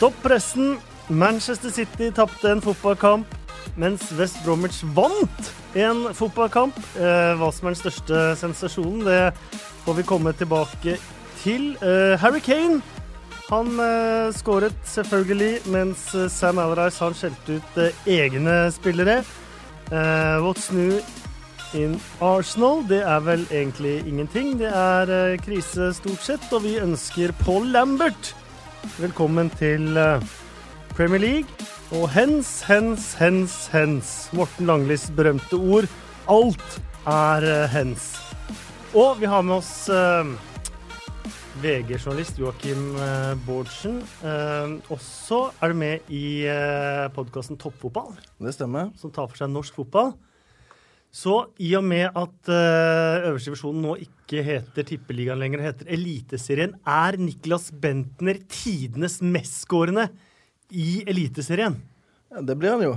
Stopp pressen. Manchester City tapte en fotballkamp, mens West Bromwich vant en fotballkamp. Eh, hva som er den største sensasjonen, det får vi komme tilbake til. Eh, Harry Kane han eh, skåret selvfølgelig, mens Sam Allardyce han skjelte ut egne spillere. What's new in Arsenal? Det er vel egentlig ingenting. Det er krise stort sett, og vi ønsker Paul Lambert velkommen til eh, Premier League. Og hens, hens, hens, hens. Morten Langlis berømte ord. Alt er eh, hens. Og vi har med oss eh, VG-journalist Joakim Bårdsen. Også er du med i podkasten Toppfotball, Det stemmer. som tar for seg norsk fotball. Så i og med at uh, øverste divisjonen nå ikke heter Tippeligaen lenger, heter Eliteserien, er Niklas Bentner tidenes mestskårende i Eliteserien. Ja, det blir han jo.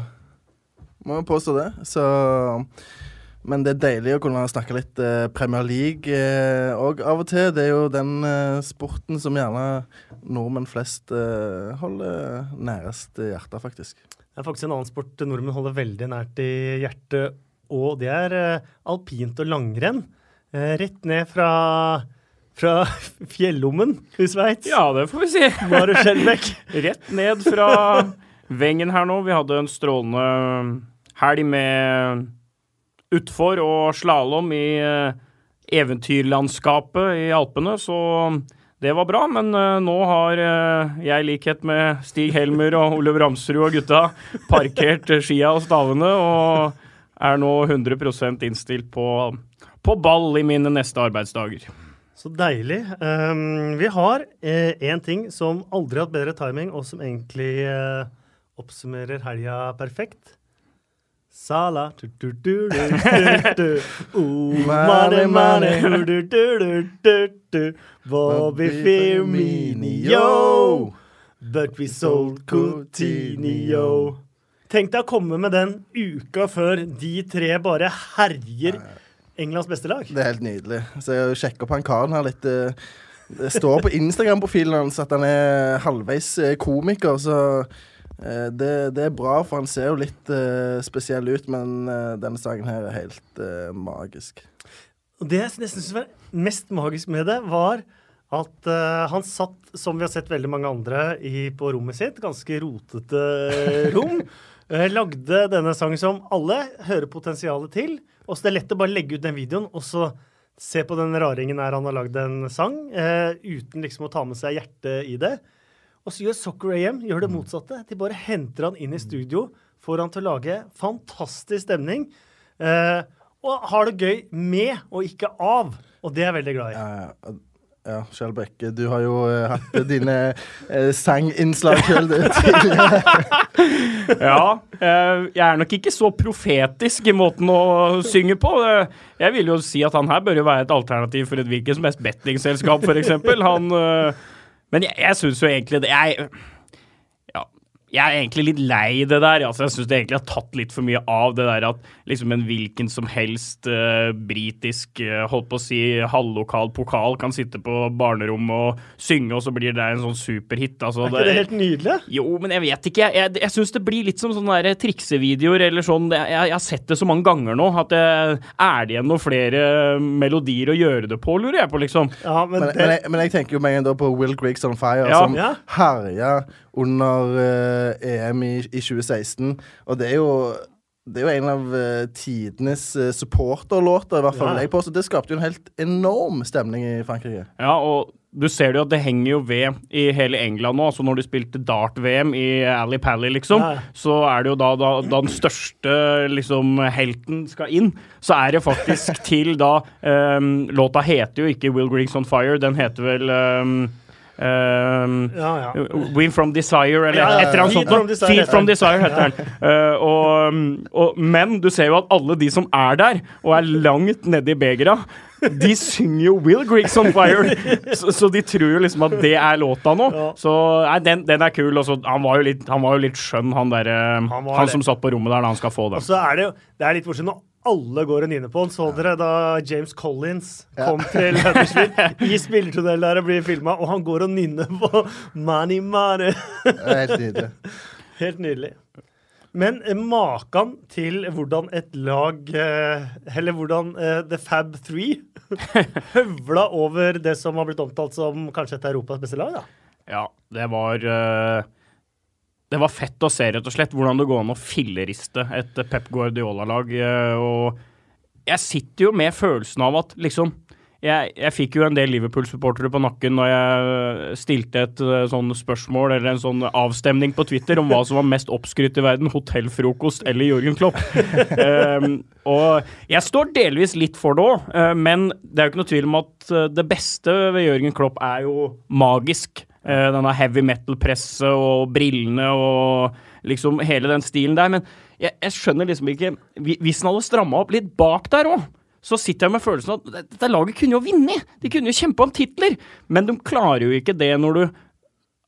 Må jo påstå det. Så Men det er deilig å kunne snakke litt eh, Premier League òg av og til. Det er jo den eh, sporten som gjerne nordmenn flest eh, holder nærest hjertet, faktisk. Det er faktisk en annen sport nordmenn holder veldig nært i hjertet, og det er eh, alpint og langrenn. Eh, rett ned fra, fra fjellommen i Sveits. Ja, det får vi si. Mare Skjelbæk. Rett ned fra Wengen her nå. Vi hadde en strålende helg med utfor og slalåm i eh, eventyrlandskapet i Alpene, så det var bra. Men nå har jeg, i likhet med Stig Helmer og Olav Ramsrud og gutta, parkert skia og stavene og er nå 100% innstilt på, på ball i mine neste arbeidsdager. Så deilig. Um, vi har én ting som aldri har hatt bedre timing, og som egentlig eh, oppsummerer helga perfekt. Sala du, du. Bobby Firmino But we sold Coutinho Tenk deg å komme med den uka før de tre bare herjer Englands beste lag. Det er helt nydelig. Så jeg sjekker opp han karen her litt. eh, Det står på Instagram-profilen hans at han er halvveis eh, komiker, så eh, det, det er bra, for han ser jo litt spesiell ut, men denne sangen her er helt magisk. Og det jeg nesten synes var mest magisk med det, var at han satt, som vi har sett veldig mange andre, i, på rommet sitt, ganske rotete rom. eh, lagde denne sangen som alle hører potensialet til. Og så det er lett å bare legge ut den videoen, og så se på den raringen her han har lagd en sang, eh, uten liksom å ta med seg hjertet i det. Og så gjør Soccer AM gjør det motsatte. De bare henter han inn i studio, får han til å lage fantastisk stemning. Eh, og har det gøy med og ikke av. Og det er jeg veldig glad i. Ja, Kjell Brekke, du har jo uh, hatt dine uh, sanginnslag sjøl tidligere. Ja, Uh, jeg er nok ikke så profetisk i måten å synge på. Jeg vil jo si at han her bør jo være et alternativ for et hvilket som helst bettingselskap, f.eks. Han Men jeg, jeg syns jo egentlig det jeg, jeg er egentlig litt lei det der. Altså, jeg syns det egentlig har tatt litt for mye av det der at liksom en hvilken som helst uh, britisk, uh, holdt på å si halvlokal pokal kan sitte på barnerommet og synge, og så blir det en sånn superhit. Altså, Er ikke det helt nydelig? jo, men jeg vet ikke. Jeg, jeg, jeg syns det blir litt som sånne der triksevideoer eller sånn. Jeg, jeg har sett det så mange ganger nå at det, er det igjen noen flere melodier å gjøre det på, lurer jeg på, liksom. Ja, men, Men, det, men, jeg, men jeg tenker jo med en gang da på Will Griggs on Fire, Ja. som Ja. herja under eh, EM i, i 2016. Og det er jo det er jo en av uh, tidenes uh, supporterlåter, i hvert fall Ja. jeg. Det skapte jo en helt enorm stemning i Frankrike. Ja, og du ser det jo at det henger jo ved i hele England nå. altså Når de spilte dart-VM i Ally Pally, liksom, Ja. så er det jo da, da, da den største liksom helten skal inn, så er det faktisk til da um, Låta heter jo ikke Will Griggs on Fire, den heter vel ehm, ehm, ja, ja. Win from Desire, eller Ja, et eller annet sånt. from. Desire Feed from. Desire heter den. Uh, og, og, men du ser jo at alle de som er der, og er langt nedi begera, de synger jo Will Greeks on Fire, så, så de tror jo liksom at det er låta nå. Ja. Så nei, den, den er kul. Også, han, var jo litt, han var jo litt skjønn, han, der, eh, Han han, som satt på rommet der da han skal få den. Og så er det jo det er litt når alle går og nynner på den. Så dere da James Collins kom til Huddersfield i spillertunnel der og blir filma, og han går og nynner på Mani Mare. Det er helt nydelig. Helt nydelig. Men eh, maken til hvordan et lag eh, Eller hvordan eh, The Fab Three høvla over det som har blitt omtalt som kanskje et Europas beste lag, da. Ja, det var eh, Det var fett å se, rett og slett, hvordan det går an å filleriste et Pep Guardiola-lag. eh, Og jeg sitter jo med følelsen av at liksom jeg, jeg fikk jo en del Liverpool-supportere på nakken når jeg stilte et uh, sånn spørsmål eller en sånn avstemning på Twitter om hva som var mest oppskrytt i verden, hotellfrokost eller Jørgen Klopp. um, og jeg står delvis litt for det òg, uh, men det er jo ikke noe tvil om at det beste ved Jørgen Klopp er jo magisk. Uh, denne heavy metal-presset og brillene og liksom hele den stilen der. Men jeg, jeg skjønner liksom ikke Hvis han hadde stramma opp litt bak der òg så sitter jeg med følelsen av at dette laget kunne jo vunnet! De kunne jo kjempe om titler! Men de klarer jo ikke det når du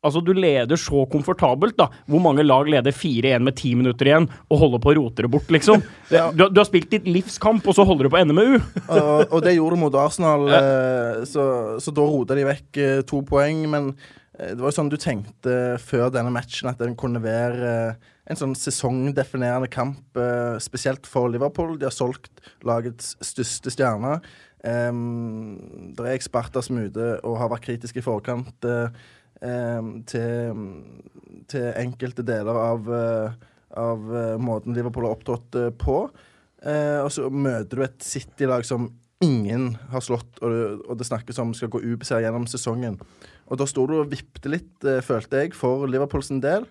Altså, du leder så komfortabelt, da. Hvor mange lag leder 4-1 med ti minutter igjen og holder på å rote det bort, liksom? Du, du, har spilt ditt livskamp, og så holder du på å ende med U. og, og, det gjorde du mot Arsenal, eh, så, så, da rota de vekk eh, to poeng. Men eh, det var jo sånn du tenkte før denne matchen, at den kunne være eh, en sånn sesongdefinerende kamp, uh, spesielt for Liverpool. De har solgt lagets største stjerne. Det er eksperter som er ute og har vært kritiske i forkant til, til, enkelte deler av, av måten Liverpool har opptrådt på. og så møter du et City-lag som ingen har slått, og det, snakkes om skal gå ubeseiret gjennom sesongen. Og da sto du og vippte litt, følte jeg, for Liverpools del.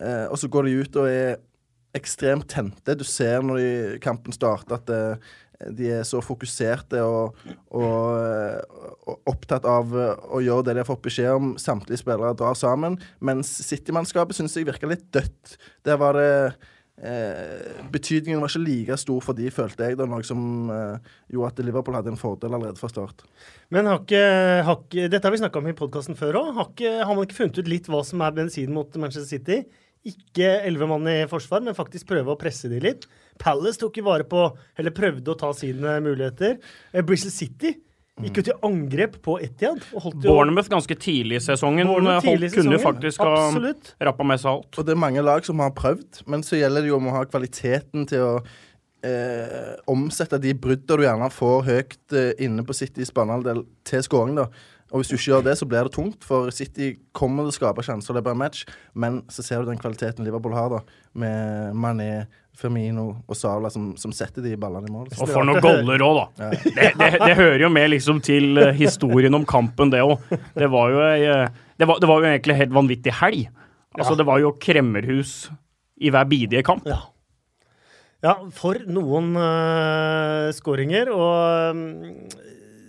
Eh, og så går de ut og er ekstremt tente. Du ser når de, kampen starter at eh, de er så fokuserte og, og, og, opptatt av å gjøre det de har fått beskjed om. Samtlige spillere drar sammen. Mens City-mannskapet syns jeg virka litt dødt. Der var det Eh, betydningen var ikke like stor for de, følte jeg, da, noe som eh, gjorde at Liverpool hadde en fordel allerede fra start. Men har ikke, har ikke Dette har vi snakka om i podkasten før òg. Har, har, man ikke funnet ut litt hva som er bensin mot Manchester City? Ikke elleve mann i forsvar, men faktisk prøve å presse de litt. Palace tok jo vare på, eller prøvde å ta sine muligheter. Eh, Bristol City gikk jo til angrep på Etiad. Bournemouth ganske tidlig i sesongen. Bournemouth tidlig kunne jo faktisk ha rappa med seg alt. Og det er mange lag som har prøvd, men så gjelder det jo om å ha kvaliteten til å eh, omsette de bruddene du gjerne får høyt eh, inne på Citys banehalvdel, til skåring. da. Og hvis du ikke gjør det, så blir det tungt, for City kommer til å skape sjanser, det er bare match. Men så ser du den kvaliteten Liverpool har, da, med Mané, Firmino og Sala som, som setter de ballene i mål. Og for noen goller òg, da. Ja. Det, det, det, hører jo med liksom til eh, historien om kampen, det òg. Det, var jo eh, det var, det var jo egentlig helt vanvittig helg. Altså, ja. det var jo kremmerhus i hver bidige kamp. Ja. Ja, for noen uh, skåringer. Og um,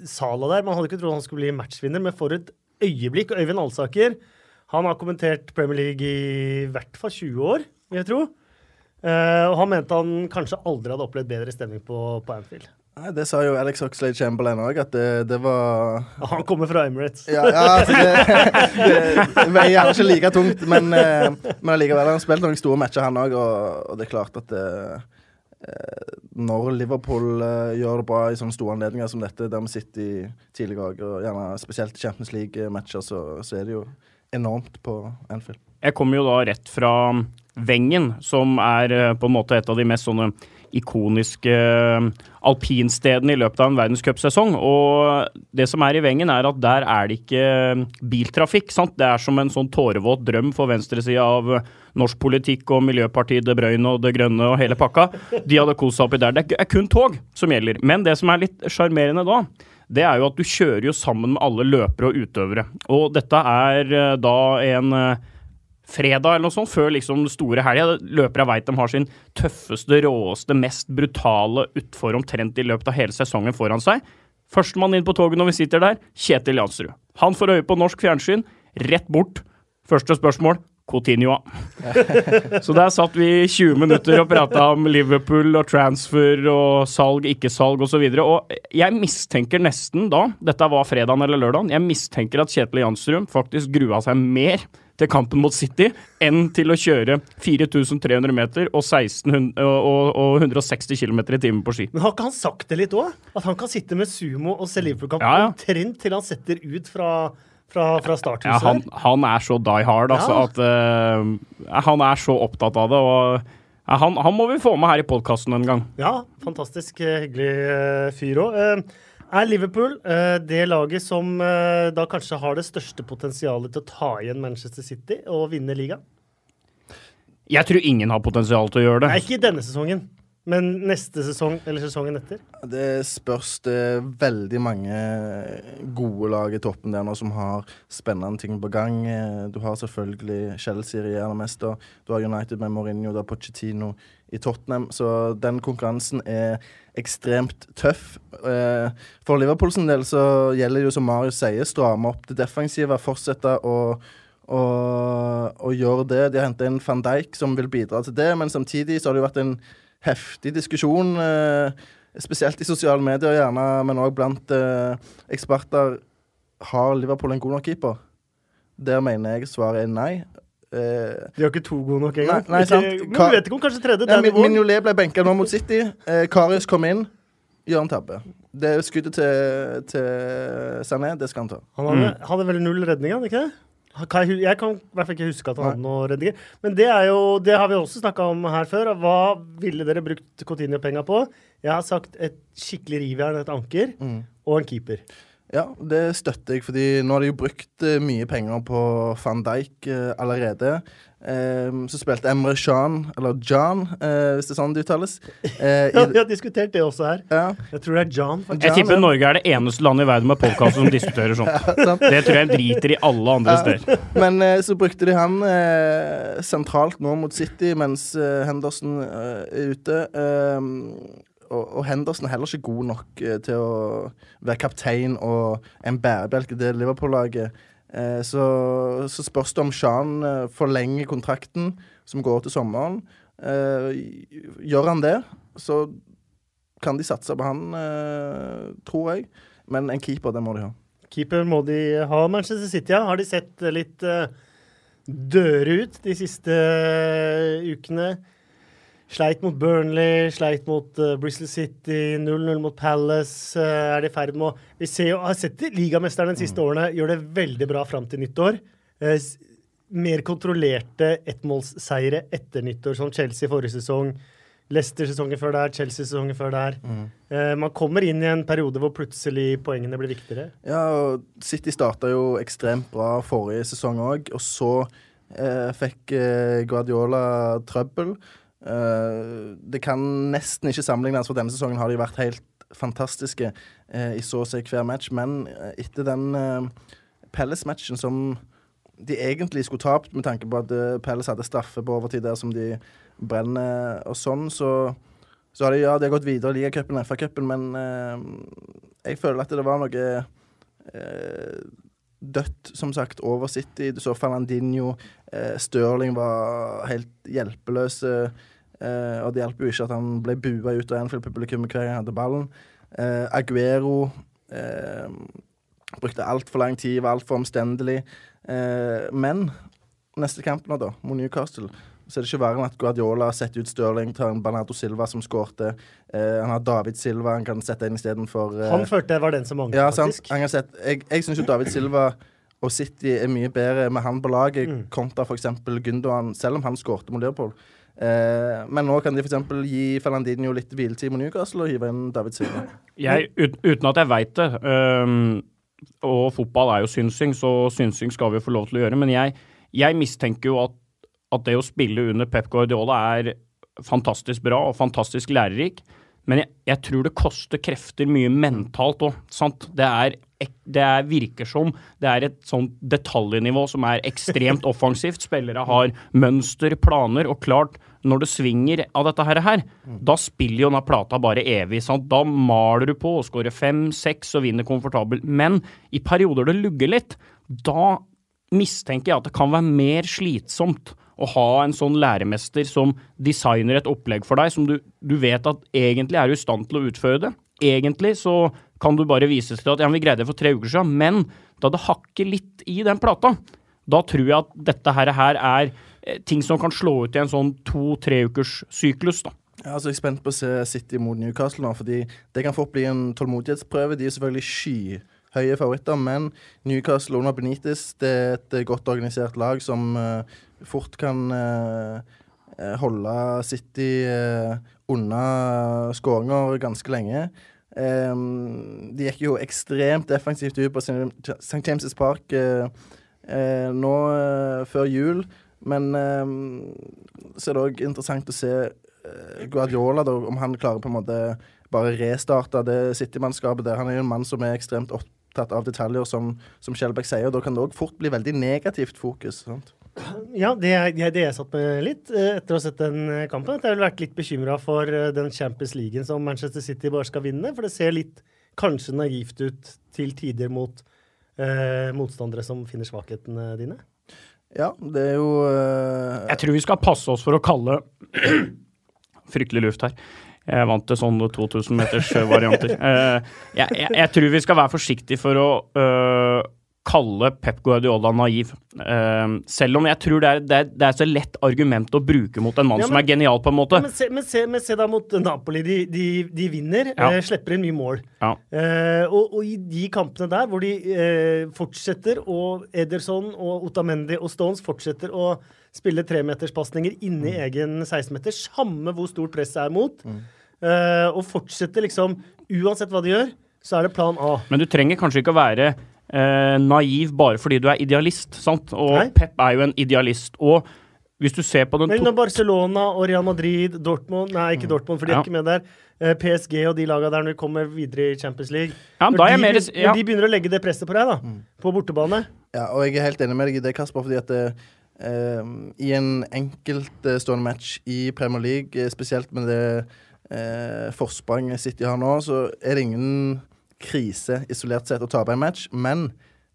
Sala der. Man hadde ikke trodd han skulle bli matchvinner, men for et øyeblikk. Øyvind Alsaker han har kommentert Premier League i hvert fall 20 år, vil jeg tro. Uh, og han mente han kanskje aldri hadde opplevd bedre stemning på, på Anfield. Nei, Det sa jo Alex Oxlade Chamberlain òg, at det, det, var Han kommer fra Emirates. Ja, ja altså det, det, veier gjerne ikke like tungt, men, uh, men allikevel han spilt noen store matcher, han òg, og, og, det er klart at uh, Eh, når Liverpool gjør det bra i sånne store anledninger som dette, der vi sitter i tidligere og gjerne spesielt i Champions League-matcher, så, så, er det jo enormt på Anfield. Jeg kommer jo da rett fra Wengen, som er uh, på en måte et av de mest sånne ikoniske uh, alpinstedene i løpet av en verdenscupsesong. Og det som er i Wengen, er at der er det ikke biltrafikk. sant? Det er som en sånn tårevåt drøm for venstresida av norsk politikk og Miljøpartiet De Bruyne og Det Grønne og hele pakka. De hadde kost seg oppi der. Det er kun tog som gjelder. Men det som er litt sjarmerende da, det er jo at du kjører jo sammen med alle løpere og utøvere. Og dette er eh, da en eh, fredag eller noe sånt, før liksom store helga. Løpere veit de har sin tøffeste, råeste, mest brutale utfor omtrent i løpet av hele sesongen foran seg. Førstemann inn på toget når vi sitter der, Kjetil Jansrud. Han får øye på norsk fjernsyn, rett bort. Første spørsmål Coutinho. Så der satt vi 20 minutter og prata om Liverpool og transfer og salg, ikke salg osv. Og, så og jeg mistenker nesten da, dette var fredagen eller lørdagen, jeg mistenker at Kjetil Jansrud faktisk grua seg mer til kampen mot City enn til å kjøre 4300 meter og, 1600, og, og 160 km i timen på ski. Men har ikke han sagt det litt òg? At han kan sitte med sumo og se Liverpool-kamp Ja, ja. omtrent til han setter ut fra, fra, fra starthuset? Ja, han, han er så die hard, altså, Ja. at uh, Han er så opptatt av det. og han, han må vi få med her i podkasten en gang. Ja, fantastisk eh, hyggelig eh, fyr òg. er Liverpool det laget som da kanskje har det største potensialet til å ta igjen Manchester City og vinne ligaen? Jeg tror ingen har potensial til å gjøre det. Nei, ikke i denne sesongen, men neste sesong eller sesongen etter. Det spørs. Det er veldig mange gode lag i toppen der nå som har spennende ting på gang. Du har selvfølgelig Chelsea regjerende mester. Du har United med Mourinho, du har Pochettino i Tottenham. Så den konkurransen er ekstremt tøff. Eh, For Liverpool sin del så gjelder det jo, som Marius sier, stramme opp det defensive. Fortsette å og, og gjøre det. De har henta inn van Dijk, som vil bidra til det, men samtidig så har det jo vært en heftig diskusjon, eh, spesielt i sosiale medier gjerne, men òg blant eh, eksperter. Har Liverpool en god nok keeper? Der mener jeg svaret er nei. Eh, De har ikke to gode nok engang. Nei, nei, sant. Men vi vet ikke om kanskje tredje. Ja. Mignolet ble benka nå mot City. Karius kom inn. Gjør en tabbe. Det skuddet til, til Sané, det skal han ta. Han hadde, hadde vel null redning, hadde ikke det? Kan jeg, jeg kan i hvert fall ikke huske at han hadde noe redninger. Men det jo, det har vi også snakka om her før. Hva ville dere brukt Coutinho-penga på? Jeg har sagt et skikkelig rivjern, et anker, Mm. og en keeper. Ja, det støtter jeg, fordi nå har de jo brukt eh, mye penger på van Dijk eh, allerede. Eh, så spilte Emre Can, eller John, uh, hvis det er sånn det uttales. Uh, Ja, vi har diskutert det også her. ja, Jeg tror det er John. faktisk. Jeg tipper Norge er det eneste landet i verden med podkast som diskuterer sånt. ja, Det tror jeg driter i alle andre steder. Men uh, så brukte de han eh, sentralt nå mot City, mens eh, Henderson eh, er ute. Eh, og, og Henderson er heller ikke god nok eh, til å være kaptein og en bærebjelke i det Liverpool-laget. Eh, så, så spørs det om Shan eh, forlenger kontrakten, som går til sommeren. Eh, gjør han det, så kan de satse på han, tror jeg. Men en keeper, det må de ha. Keeper må de ha. Manchester City, ja. Har de sett litt døre ut de siste ukene? Sleit mot Burnley, sleit mot uh, Bristol City, 0-0 mot Palace. Uh, er de i ferd med å Vi ser jo, har sett ligamesteren de siste årene gjør det veldig bra fram til nyttår. Uh, mer kontrollerte ettmålsseire etter nyttår, som Chelsea forrige sesong. Leicester sesongen før der, Chelsea sesongen før der. Eh, man kommer inn i en periode hvor plutselig poengene blir viktigere. Ja, og City starta jo ekstremt bra forrige sesong òg, og så eh, fikk eh, Guardiola trøbbel. Eh, det kan nesten ikke sammenlignes, for denne sesongen har de vært helt fantastiske uh, i så å si hver match, men uh, etter den uh, Palace-matchen som de egentlig skulle tapt, med tanke på at Palace hadde straffe på overtid der som de brenner og sånn, så så har de, ja, de har gått videre i ligacupen og FA-cupen, men jeg føler at det var noe dødt, som sagt, over City. Du så Fernandinho. Eh, Stirling var helt hjelpeløs. Eh, og det hjelper jo ikke at han ble bua ut av Anfield-publikummet hver gang han hadde ballen. Uh, Aguero uh, brukte altfor lang tid, var altfor omstendelig. Uh, men neste kamp nå, da, mot Newcastle, så er det ikke verre enn at Guardiola setter ut Stirling, tar en Bernardo Silva som skårte. Uh, han har David Silva han kan sette inn istedenfor uh, Han følte jeg var den som manglet, ja, faktisk. Har sett, jeg jeg syns jo David Silva og City er mye bedre med han på laget Mm. kontra f.eks. Gundogan, selv om han skårte mot Liverpool. Eh, men nå kan de f.eks. gi Fernandinho litt hviletid med Newcastle og hive inn David Silva. Jeg, ut, uten at jeg veit det, um, og fotball er jo synsing, så synsing skal vi jo få lov til å gjøre, men jeg, jeg mistenker jo at, at det å spille under Pep Guardiola er fantastisk bra og fantastisk lærerik, men jeg, jeg tror det koster krefter mye mentalt òg, sant. Det er, det er, virker som det er et sånt detaljnivå som er ekstremt offensivt. Spillere har mønster, planer, og klart, når det svinger av dette her, her da spiller jo denne plata bare evig. sant? Da maler du på og skårer fem, seks og vinner komfortabelt. Men i perioder det lugger litt, da mistenker jeg at det kan være mer slitsomt å ha en sånn læremester som designer et opplegg for deg, som du, du vet at egentlig er du i stand til å utføre det. Egentlig så kan du bare vise til at ja, vi greide det for tre uker siden, men da det hakker litt i den plata, da tror jeg at dette her, er ting som kan slå ut i en sånn to-tre ukers syklus. da. Ja, altså jeg er spent på å se City mot Newcastle nå, fordi det kan fort bli en tålmodighetsprøve. De er selvfølgelig skyhøye favoritter, men Newcastle under Benitez det er et eh, godt organisert lag som uh, fort kan eh, eh, holde City uh, unna skåringer ganske lenge. Um, de gikk jo ekstremt defensivt ut på St. James' Park eh, eh, nå eh, før jul. Men eh, så er det òg interessant å se eh, Guardiola, da, om han klarer på en måte bare restarte det City-mannskapet der. Han er jo en mann som er ekstremt opptatt av detaljer, som, som Skjelbæk sier. og Da kan det òg fort bli veldig negativt fokus. sant? Ja, det er det, jeg satt med litt eh, etter å ha sett den eh, kampen. At jeg har vært litt bekymra for den Champions League som Manchester City bare skal vinne. For det ser litt kanskje naivt ut til tider mot eh, motstandere som finner svakhetene dine. Ja, det er jo uh... Jeg tror vi skal passe oss for å kalle Fryktelig luft her. Jeg vant til sånne 2000-meters-varianter. jeg, jeg, jeg tror vi skal være forsiktige for å øh, kalle Pep Guardiola naiv. Uh, selv om jeg tror det er, det, er, det er så lett argument å bruke mot en mann Ja, som er genial, på en måte. Men se, men, se, men se da mot Napoli. De, de, de vinner, Ja. eh, slipper inn mye mål. Ja. Eh, og, og i de kampene der hvor de eh, fortsetter, og Ederson og Otamendi og Stones fortsetter å spille tremeterspasninger inni Mm. egen 16-meter, samme hvor stort presset er mot, eh, og fortsetter liksom Uansett hva de gjør, så er det plan A. Men du trenger kanskje ikke å være eh, naiv bare fordi du er idealist, sant? Og Nei. Pep er jo en idealist. Og hvis du ser på den Men når Barcelona og Real Madrid, Dortmund Nei, ikke Dortmund, for de er Mm. Ja. ikke med der. eh, PSG og de laga der når vi kommer videre i Champions League. Ja, når, da er jeg de, mer- ja. når de begynner å legge det presset på deg, da, på bortebane Ja, og jeg er helt enig med deg i det, Kasper, fordi at det, eh, i en enkeltstående match i Premier League, eh, spesielt med det eh, forspranget City har nå, så er det ingen krise isolert sett å tape en match. Men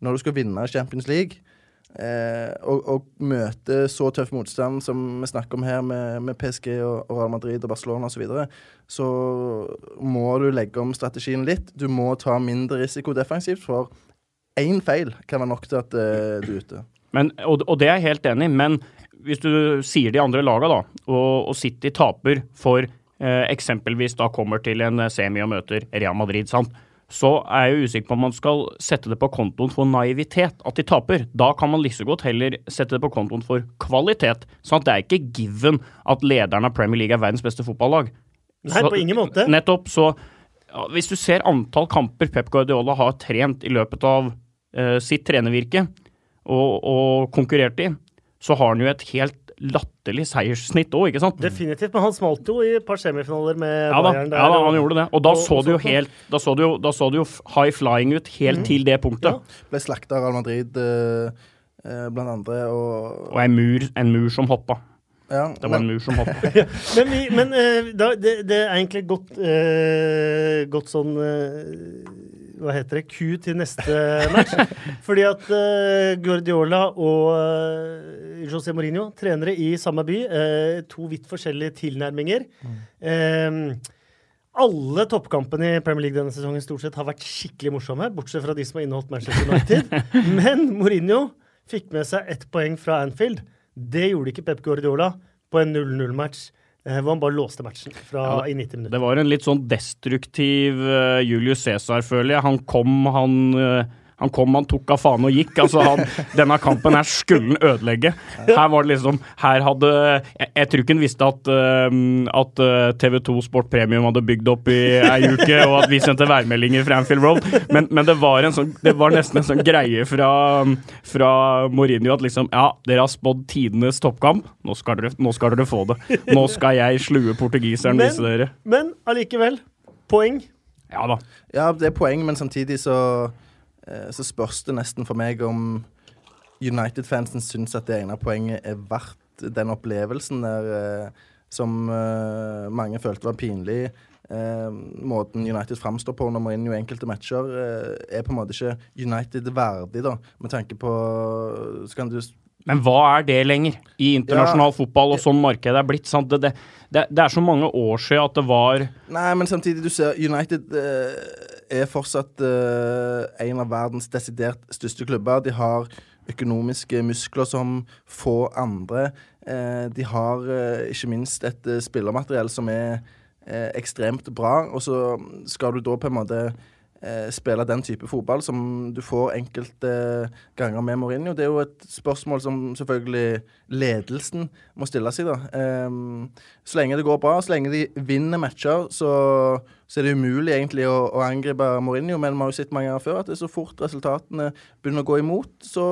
når du skal vinne Champions League eh, og, og møte så tøff motstand som vi snakker om her, med, med PSG og, og Real Madrid og Barcelona osv., så, videre, så må du legge om strategien litt. Du må ta mindre risiko defensivt, for én feil kan være nok til at eh, du er ute. Men, og, og det er jeg helt enig i, men hvis du sier de andre laga da, og, og City taper for eh, eksempelvis da kommer til en eh, semi og møter Real Madrid, sant? Så er jeg jo usikker på om man skal sette det på kontoen for naivitet, at de taper. Da kan man like så godt heller sette det på kontoen for kvalitet. sånn at Det er ikke given at lederen av Premier League er verdens beste fotballag. Nei, på ingen måte. Nettopp. Så ja, hvis du ser antall kamper Pep Guardiola har trent i løpet av uh, sitt trenervirke og, og konkurrert i, så har han jo et helt latterlig seierssnitt òg, ikke sant? Definitivt. Men han smalt jo i et par semifinaler med Ja da, Bayern der. ja da, han gjorde det. Og da og- så det jo helt Da så det jo, da så det jo high flying ut helt til det punktet. Ja. Ble slakta av Real Madrid, eh, eh, blant andre, og, Og en mur, en mur som hoppa. ja, Det var en mur som hoppa. Men, vi, men eh, da, det, det er egentlig godt, eh, godt sånn eh, Hva heter det? Ku til neste match. Fordi at uh, Guardiola og uh, José Mourinho, trenere i samme by, uh, to vidt forskjellige tilnærminger. Eh, alle toppkampene i Premier League denne sesongen stort sett har vært skikkelig morsomme, bortsett fra de som har inneholdt Manchester United. Men Mourinho fikk med seg ett poeng fra Anfield. Det gjorde ikke Pep Guardiola på en 0-0-match, eh, hvor han bare låste matchen fra, Ja, i 90 minutter. Det var en litt sånn destruktiv eh, Julius Cæsar, føler jeg. Han kom, han eh, han kom, han tok av faen og gikk. Altså, han, denne kampen her skulle han ødelegge. Her var det liksom Her hadde Jeg, jeg tror ikke han visste at, uh, at eh, TV2 Sport Premium hadde bygd opp i ei uke, og at vi sendte værmeldinger fra Anfield Road, men, men det, var en sånn, det var nesten en sånn greie fra, fra Mourinho at liksom Ja, dere har spådd tidenes toppkamp. Nå skal, dere, nå skal dere få det. Nå skal jeg slue portugiseren, vise dere. Men allikevel, poeng. Ja da. ja, det er poeng, men samtidig så, så spørs det nesten for meg om United-fansen syns at det ene poenget er verdt den opplevelsen der eh, som eh, mange følte var pinlig. Eh, måten United framstår på når man inn i enkelte matcher, eh, er på en måte ikke United verdig, da. Med tanke på Så kan du Men hva er det lenger i internasjonal fotball og sånn markedet er blitt? Det, det, det er så mange år siden at det var Nei, men samtidig, du ser United eh, er fortsatt uh, en av verdens desidert største klubber. De har økonomiske muskler som få andre. Uh, de har uh, ikke minst et spillermateriell som er ekstremt bra, og så skal du da på en måte spille den type fotball som du får enkelte ganger med Mourinho. Det er jo et spørsmål som selvfølgelig ledelsen må stille seg, da. Ehm, så lenge det går bra, så lenge de vinner matcher, så, så er det umulig egentlig å, å angripe Mourinho. Men vi har jo sett mange ganger før at det er så fort resultatene begynner å gå imot, så,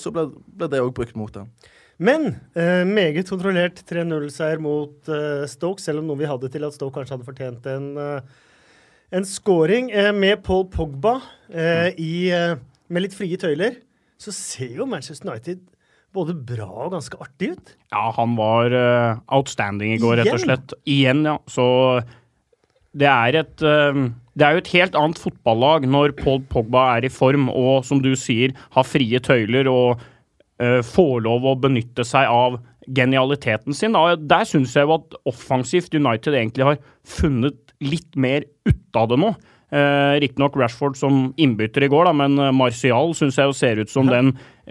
så blir, blir det òg brukt mot ham. Men eh, meget kontrollert 3-0-seier mot eh, Stoke, selv om noe vi hadde til at Stoke kanskje hadde fortjent en, eh, en scoring. Eh, med Paul Pogba eh, i, eh, med litt frie tøyler, så ser jo Manchester United både bra og ganske artig ut. Ja, han var uh, outstanding i går, rett og slett. Igjen, ja. Så det er et uh, Det er jo et helt annet fotballag når Paul Pogba er i form og, som du sier, har frie tøyler og uh, får lov å benytte seg av genialiteten sin. Da. Der syns jeg jo at offensivt United egentlig har funnet litt mer ut av det nå. Eh, Riktignok Rashford som innbytter i går, da, men eh, Martial syns jeg jo ser ut som den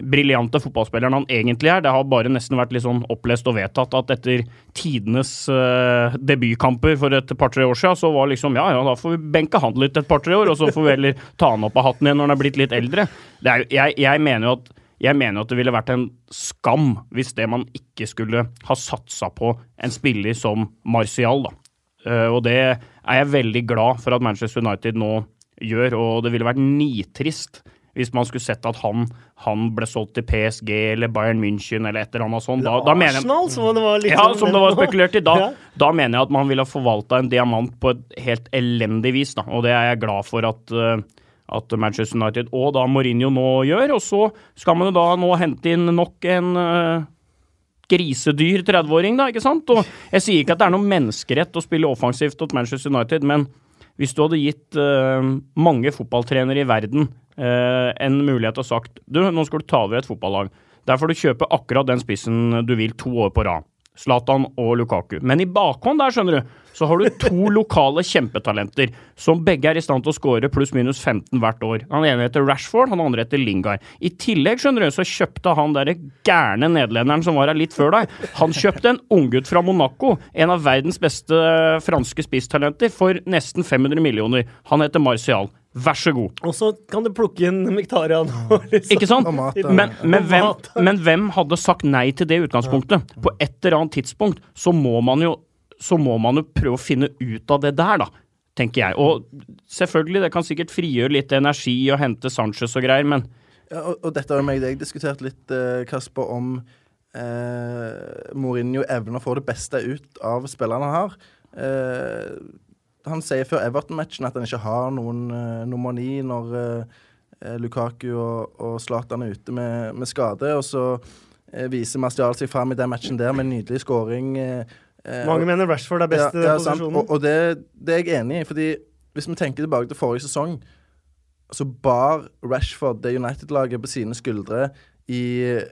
briljante fotballspilleren han egentlig er. Det har bare nesten vært litt sånn opplest og vedtatt at etter tidenes eh, debutkamper for et par-tre år siden, så var liksom ja, ja, da får vi benke han litt et par-tre år, og så får vi heller ta han opp av hatten igjen når han er blitt litt eldre. Det er, jeg, jeg mener jo at jeg mener at det ville vært en skam hvis det man ikke skulle ha satsa på en spiller som Martial, da. Eh, og det er jeg veldig glad for at Manchester United nå gjør, og det ville vært nitrist hvis man skulle sett at han, han ble solgt til PSG eller Bayern München eller et eller annet sånt. Da, da mener jeg Arsenal, som det var ja, sånn som det var spekulert i. Da, Ja. da mener jeg at man ville ha forvalta en diamant på et helt elendig vis, da. Og det er jeg glad for at, eh, at Manchester United og da Mourinho nå gjør. Og så skal man jo da nå hente inn nok en eh, grisedyr 30-åring, da, ikke sant? Og jeg sier ikke at det er noen menneskerett å spille offensivt mot Manchester United, men hvis du hadde gitt uh, mange fotballtrenere i verden uh, en mulighet og sagt du, nå skal du ta over et fotballag. Der får du kjøpe akkurat den spissen du vil to år på rad. Zlatan og Lukaku. Men i bakhånd der, skjønner du, så har du to lokale kjempetalenter som begge er i stand til å skåre pluss-minus 15 hvert år. Han ene heter Rashford, han andre heter Lingard. I tillegg, skjønner du, så kjøpte han derre gærne nederlenderen som var her litt før deg, han kjøpte en unggutt fra Monaco, en av verdens beste franske spisstalenter, for nesten 500 millioner. Han heter Martial. Vær så god. Og så kan du plukke inn Miktarian. liksom- Ikke sant? Mat, ja. Men, men, hvem, men hvem hadde sagt nei til det utgangspunktet? På et eller annet tidspunkt så må man jo, så må man jo prøve å finne ut av det der, da. Tenker jeg. Og selvfølgelig, det kan sikkert frigjøre litt energi å hente Sanchez og greier, men Ja, og, og dette har meg og deg diskutert litt, eh, Kasper, om eh, Mourinho evner å få det beste ut av spillerne han har. Eh, han sier før Everton-matchen at han ikke har noen eh, nummer ni når eh, Lukaku og, Zlatan er ute med, med skade. Og så eh, viser Martial seg fram i den matchen der med en nydelig skåring. Eh, eh, Mange mener Rashford er best i den posisjonen. Og, og det, det er jeg enig i. fordi hvis vi tenker tilbake til forrige sesong, så bar Rashford det United-laget på sine skuldre i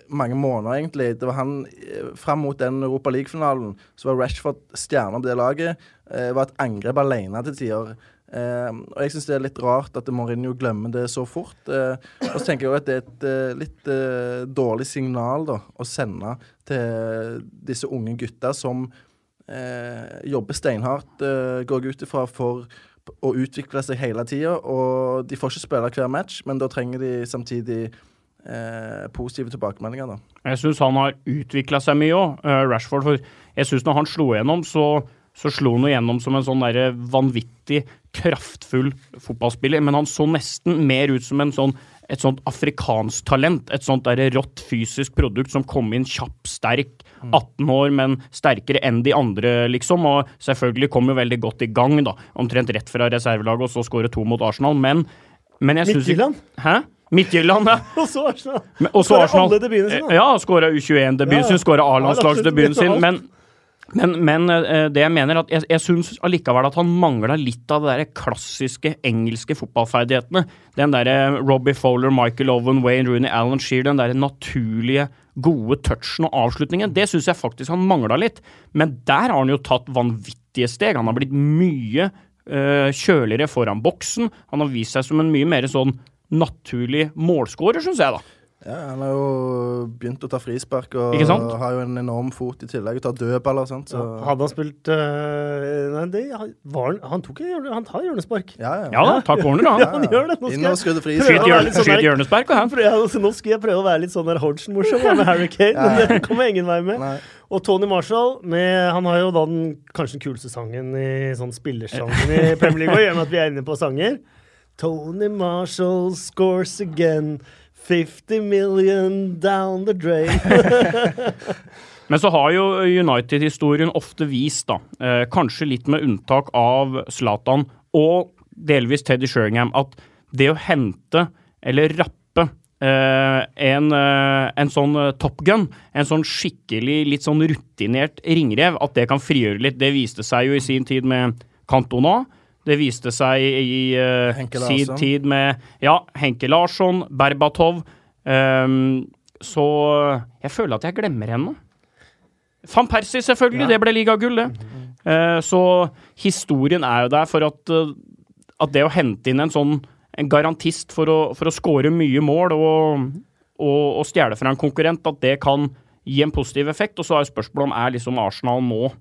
mange måneder, egentlig. Det var han eh, Fram mot den Europa League-finalen så var Rashford stjerna på det laget. Eh, var et angrep alene til tider. Eh, og jeg syns det er litt rart at Mourinho glemmer det så fort. Eh, og så tenker jeg at det er et eh, litt dårlig signal da, å sende til disse unge gutta som eh, jobber steinhardt, eh, går jeg ut ifra for å utvikle seg hele tida. Og de får ikke spille hver match, men da trenger de samtidig eh, positive tilbakemeldinger. da. jeg syns han har utvikla seg mye òg, Rashford. For jeg syns når han slo gjennom, så, så slo han gjennom som en sånn der vanvittig kraftfull fotballspiller, men han så nesten mer ut som en sånn et sånt afrikansk talent. Et sånt der rått fysisk produkt som kom inn kjapp, sterk, 18 år, men sterkere enn de andre, liksom. Og selvfølgelig kom jo veldig godt i gang, da. Omtrent rett fra reservelaget, og så skåre to mot Arsenal. Men, men jeg syns Midtjylland? Hæ? Midtjylland, ja. Og så Arsenal! Men- Og så Arsenal. alle debutene sine. Ja, skåra U21-debuten Ja, ja. sin, skåra A-landslagsdebuten sin. Men, men, men eh, det jeg mener at jeg, jeg syns allikevel at han mangla litt av de der klassiske engelske fotballferdighetene. Den derre Robbie Fowler, Michael Owen, Wayne Rooney, Alan Shear, den derre naturlige, gode touchen og avslutningen. Det syns jeg faktisk han mangla litt. Men der har han jo tatt vanvittige steg. Han har blitt mye øh, kjøligere foran boksen. Han har vist seg som en mye mer sånn naturlig målskårer, syns jeg, da. Ja, Han har jo begynt å ta frispark og Ikke sant? har jo en enorm fot i tillegg. Tar dødballer og sånt. Så. Hadde han spilt øh, Nei, det var han Han tok en hjørne, Han tar hjørnespark. Ja, ja. Ja da, ta corner, Ja, han gjør det. Nå skal Inn og jeg skudde prøve Skyt sånn hjørnespark, og han. ja, altså, Nå skal jeg prøve å være litt sånn der Hodgson-morsom med Harry Kane, men det kommer ingen vei med. Nei. Og Tony Marshall, med, han har jo da den kanskje den kuleste sangen i sånn spillersangen i Premier League, og gjør at vi er inne på sanger. Tony Marshall scores again. 50 million down the drain. Men så har jo United-historien ofte vist, da, eh, kanskje litt med unntak av Zlatan og delvis Teddy Sheringham, at det å hente eller rappe eh, en, eh, en sånn eh, Top Gun, en sånn skikkelig litt sånn rutinert ringrev, at det kan frigjøre litt. Det viste seg jo i sin tid med Cantona. Det viste seg i uh, sin tid med ja, Henke Larsson, Berbatov. um, så jeg føler at jeg glemmer henne. Van Persie, selvfølgelig. Det ble ligagull, det. Eh, så historien er jo der for at, uh, at det å hente inn en sånn en garantist for å, for å score mye mål og, og, og stjele fra en konkurrent, at det kan gi en positiv effekt. Og så er spørsmålet om er liksom Arsenal nå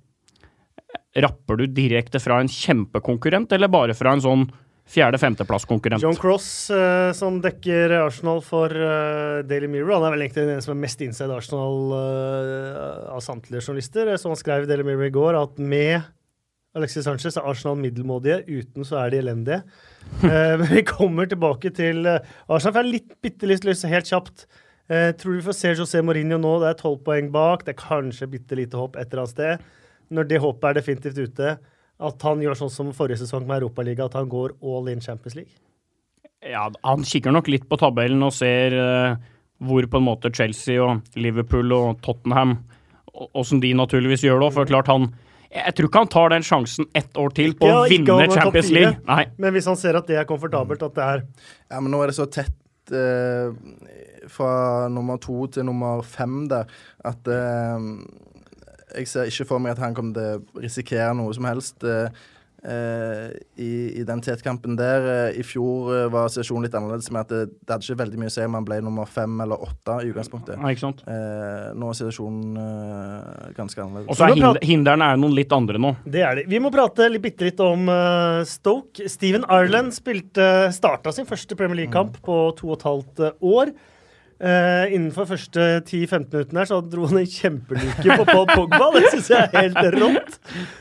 Rapper du direkte fra en kjempekonkurrent, eller bare fra en sånn fjerde-femteplasskonkurrent? John Cross, eh, som dekker Arsenal for eh, Daily Mirror, han er vel egentlig den som er mest inside Arsenal eh, av samtlige journalister. Så han skrev i Daily Mirror i går at med Alexis Sanchez er Arsenal middelmådige, uten så er de elendige. Eh, men vi kommer tilbake til eh, Arsenal. For jeg har litt bitte litt lyst, helt kjapt. tror tror vi får se José Mourinho nå. Det er tolv poeng bak. Det er kanskje bitte lite hopp et eller annet sted. Når det håpet er definitivt ute, at han gjør sånn som forrige sesong med Europaligaen, at han går all in Champions League. Ja, han kikker nok litt på tabellen og ser uh, hvor på en måte Chelsea og Liverpool og Tottenham Åssen de naturligvis gjør det òg. For klart han Jeg tror ikke han tar den sjansen ett år til på Ja, å vinne Champions. League. Nei. Men hvis han ser at det er komfortabelt, at det er Ja, men nå er det så tett eh, fra nummer to til nummer fem der at eh, jeg ser ikke for meg at han kommer til å risikere noe som helst. eh, eh, i, I den tetkampen der eh, i fjor uh, var situasjonen litt annerledes med at det, det hadde ikke veldig mye å si om han ble nummer fem eller åtte i utgangspunktet. Nei, ikke sant? Eh, nå er situasjonen ganske annerledes. Og så er hind hindrene er noen litt andre nå. Det er det. Vi må prate litt, bitte litt om Stoke. Steven Ireland spilte, starta sin første Premier League-kamp på to og et halvt år. Eh, innenfor første 10-15 minuttene her så dro han en kjempeluke på Paul Pogba. Det syns jeg er helt rått.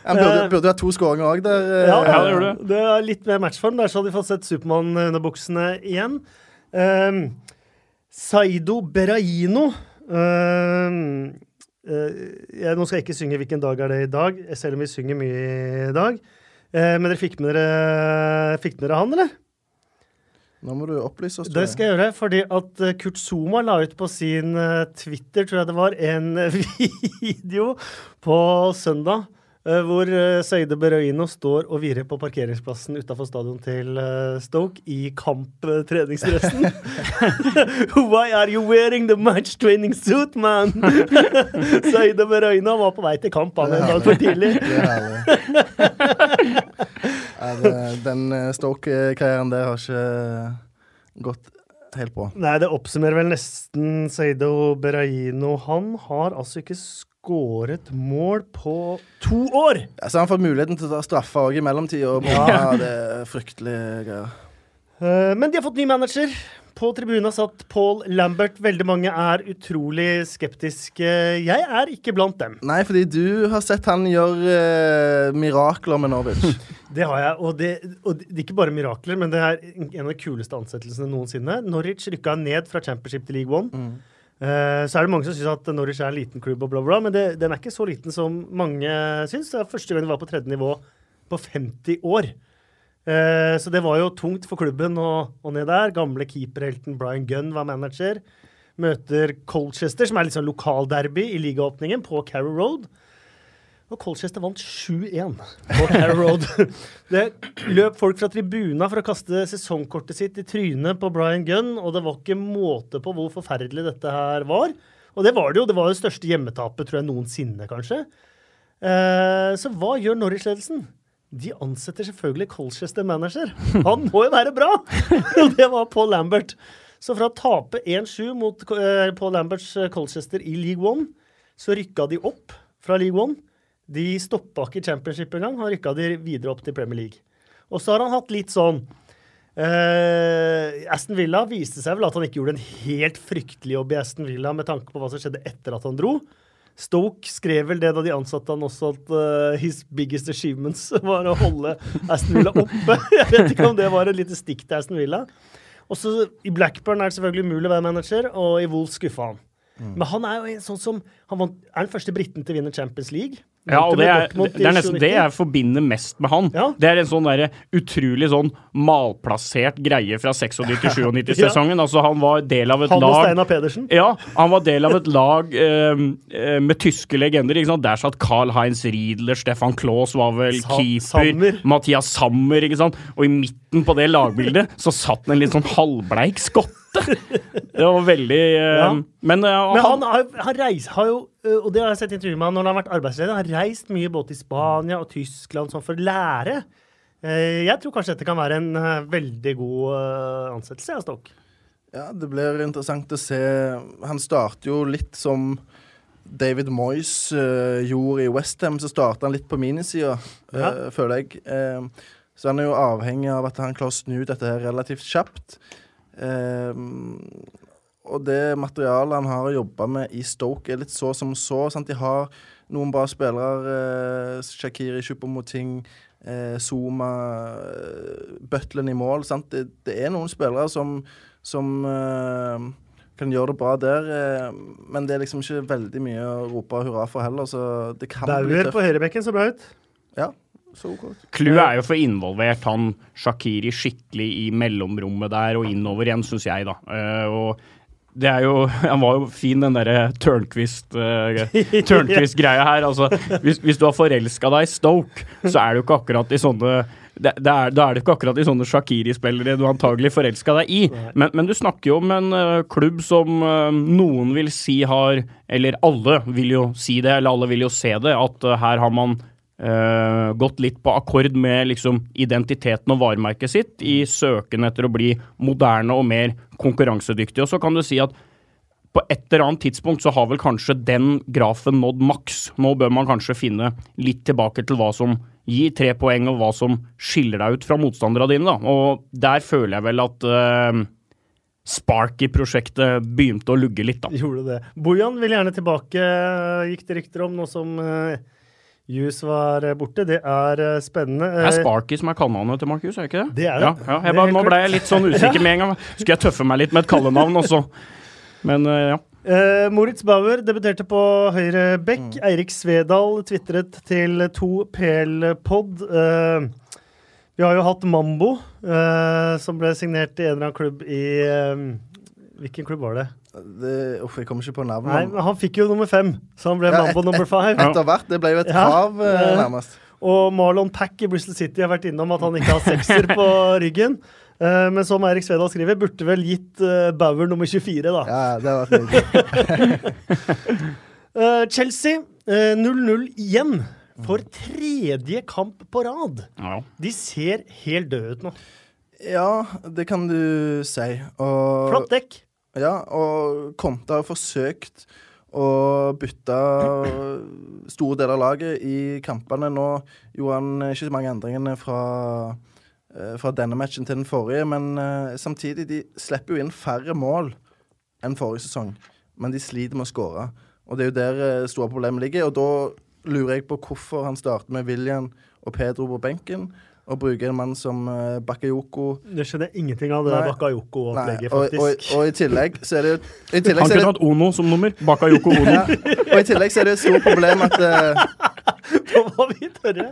Han burde, eh, burde to skåringer òg eh, Ja, Ja, det gjorde det. Det er litt mer matchform. Der så hadde vi fått sett Supermann under buksene igjen. Um, Saido Beraino um, uh, jeg, Nå skal jeg ikke synge 'Hvilken dag er det i dag', selv om vi synger mye i dag. Eh, men dere fikk med dere, fikk med dere han, eller? Nå må du opplyse oss. Det skal jeg gjøre, fordi at eh, Kurt Zuma la ut på sin eh, Twitter, tror jeg det var, en video på søndag. eh, hvor Søyde Berøino står og hviler på parkeringsplassen utafor stadion til eh, Stoke i kamptreningsdressen. Why are you wearing the match training suit, man? Søyde Berøino var på vei til kamp han en dag for tidlig. Er det, den eh, Stoke-karrieren der har ikke gått helt på. Nei, det oppsummerer vel nesten Seido Beraino. Han har altså ikke skåret mål på to år! Ja, så har han fått muligheten til å ta straffa òg i mellomtida. Ja. Det er fryktelige greier. Eh, Men de har fått ny manager. På tribunen satt Paul Lambert. Veldig mange er utrolig skeptiske. Jeg er ikke blant dem. Nei, fordi du har sett han gjøre eh, mirakler med Norwich. Det har jeg. Og det, og det er ikke bare mirakler, men det er en av de kuleste ansettelsene noensinne. Norwich rykka ned fra Championship til League One. Eh, så er det mange som syns at Norwich er en liten klubb, og bla, bla, men det, den er ikke så liten som mange syns. Det er første gang de var på tredje nivå på 50 år. Eh, så det var jo tungt for klubben å, å ned der. Gamle keeperhelten Brian Gunn var manager. Møter Colchester, som er litt sånn lokalderby i ligaåpningen, på Carrow Road. Og Colchester vant 7-1 på Carrow Road. Det løp folk fra tribuna for å kaste sesongkortet sitt i trynet på Brian Gunn, og det var ikke måte på hvor forferdelig dette her var. Og det var det jo. Det var det største hjemmetapet tror jeg noensinne, kanskje. Eh, så hva gjør Norwich-ledelsen? De ansetter selvfølgelig Colchester manager. Han må jo være bra! Og det var Paul Lambert. Så fra å tape 1-7 mot eh, Paul Lamberts eh, Colchester i League One, så rykka de opp fra League One. De stoppa ikke championship engang, han rykka de videre opp til Premier League. Og så har han hatt litt sånn Uh, Aston Villa viste seg vel at han ikke gjorde en helt fryktelig jobb i Aston Villa med tanke på hva som skjedde etter at han dro. Stoke skrev vel det da de ansatte han også, at uh, his biggest achievements var å holde Aston Villa oppe. Jeg vet ikke om det var et lite stikk til Aston Villa. Også I Blackburn er det selvfølgelig umulig å være manager, og i Wolves skuffa han. Men han er jo en sånn som Han vant, er den første briten til å vinne Champions League. Ja, og det er, det er nesten det jeg forbinder mest med han. Ja. Det er en sånn der, utrolig sånn malplassert greie fra 96-97-sesongen. Altså, han var del av et Han og lag Steinar Pedersen. Ja, han var del av et lag eh, eh, med tyske legender. Ikke sant? Der satt Carl-Heinz Riedler, Stefan Klaas var vel Sa- keeper. Sammer. Mathias Sammer, ikke sant. Og i midten på det lagbildet så satt en litt sånn halvbleik skotte. Det var veldig eh, Ja. Men, eh, Men han, han han reis, har jo, og det har jeg sett i intervjuet med han når han har vært arbeidsledig, han har reist mye både til Spania og Tyskland sånn for å lære. Eh, Jeg tror kanskje dette kan være en eh, veldig god eh, ansettelse av Stokk. Ja, det blir interessant å se. Han starter jo litt som David Moyes uh, gjorde i Westham. Så starter han litt på minisida, eh, Ja. føler jeg. Uh, så han er jo avhengig av at han klarer å snu dette her relativt kjapt. Eh, og det materialet han har jobba med i Stoke, er litt så som så. Sant? De har noen bra spillere. Eh, Shakiri, Shupomoting, eh, Zuma, eh, Butlen i mål. Sant? Det, det er noen spillere som, som eh, kan gjøre det bra der, eh, men det er liksom ikke veldig mye å rope hurra for heller, så det kan bli Bauer tøft. på høyrebekken så bra ut. Ja. Clouet er jo for involvert han Shakiri skikkelig i mellomrommet der og innover igjen, syns jeg, da. Eh, og det er jo Han var jo fin, den derre uh, Tørnquist-greia her. Altså, hvis, hvis du har forelska deg i Stoke, så er det jo ikke akkurat i sånne det, det er, da er det ikke akkurat i sånne Shakiri-spillere du antagelig forelska deg i. Men, men du snakker jo om en uh, klubb som uh, noen vil si har Eller alle vil jo si det, eller alle vil jo se det, at uh, her har man eh, gått litt på akkord med liksom identiteten og varemerket sitt i søken etter å bli moderne og mer konkurransedyktig. Og så kan du si at på et eller annet tidspunkt så har vel kanskje den grafen nådd maks. Nå bør man kanskje finne litt tilbake til hva som gir tre poeng, og hva som skiller deg ut fra motstanderne dine. Da. Og der føler jeg vel at uh, spark i prosjektet begynte å lugge litt, da. Gjorde det. Bojan vil gjerne tilbake, gikk det rykter om, nå som uh, Jus var eh, borte. Det er eh, spennende. Det er Eh, Sparky som er kallenavnet til Markus, er det ikke det? Det er det. Ja, ja. Jeg bare, nå ble jeg litt sånn usikker med en gang. Skulle jeg tøffe meg litt med et kallenavn også? Men ja. Uh, Moritz Bauer debuterte på høyre bekk. Mm. Eirik Svedal tvitret til 2PL-pod. Uh, vi har jo hatt Mambo, uh, som ble signert i en eller annen klubb i Hvilken klubb var det? Det, uff, jeg kommer ikke på navnet. Nei, men Han fikk jo nummer fem, så han ble Ja, på et- nummer five. Etter hvert. Det ble jo et Ja. krav, eh, nærmest. Og Marlon Pack i Bristol City har vært innom at han ikke har sekser på ryggen. Eh, men som Eirik Svedal skriver, burde vel gitt eh, Bauer nummer 24, da. Ja, det har vært nydelig. Eh, Chelsea eh, 0-0 igjen. For tredje kamp på rad. ja. De ser helt døde ut nå. Ja, det kan du si. Og, Flott dekk. Ja, og Conte har forsøkt å bytte store deler av laget i kampene. Nå gjorde han ikke så mange endringene fra, eh, fra denne matchen til den forrige, men eh, samtidig, de slipper jo inn færre mål enn forrige sesong. Men de sliter med å skåre. Og det er jo der eh, store problemet ligger. Og da lurer jeg på hvorfor han starter med William og Pedro på benken, og bruker en mann som uh, Bakayoko Det skjønner ingenting av, det Bakayoko-opplegget, og, og, faktisk. og i tillegg så er det jo i tillegg Han så kunne det, hatt Ono som nummer. Bakayoko Ono. ja, Og i tillegg så er det et stort problem at Da Nå var vi tørre.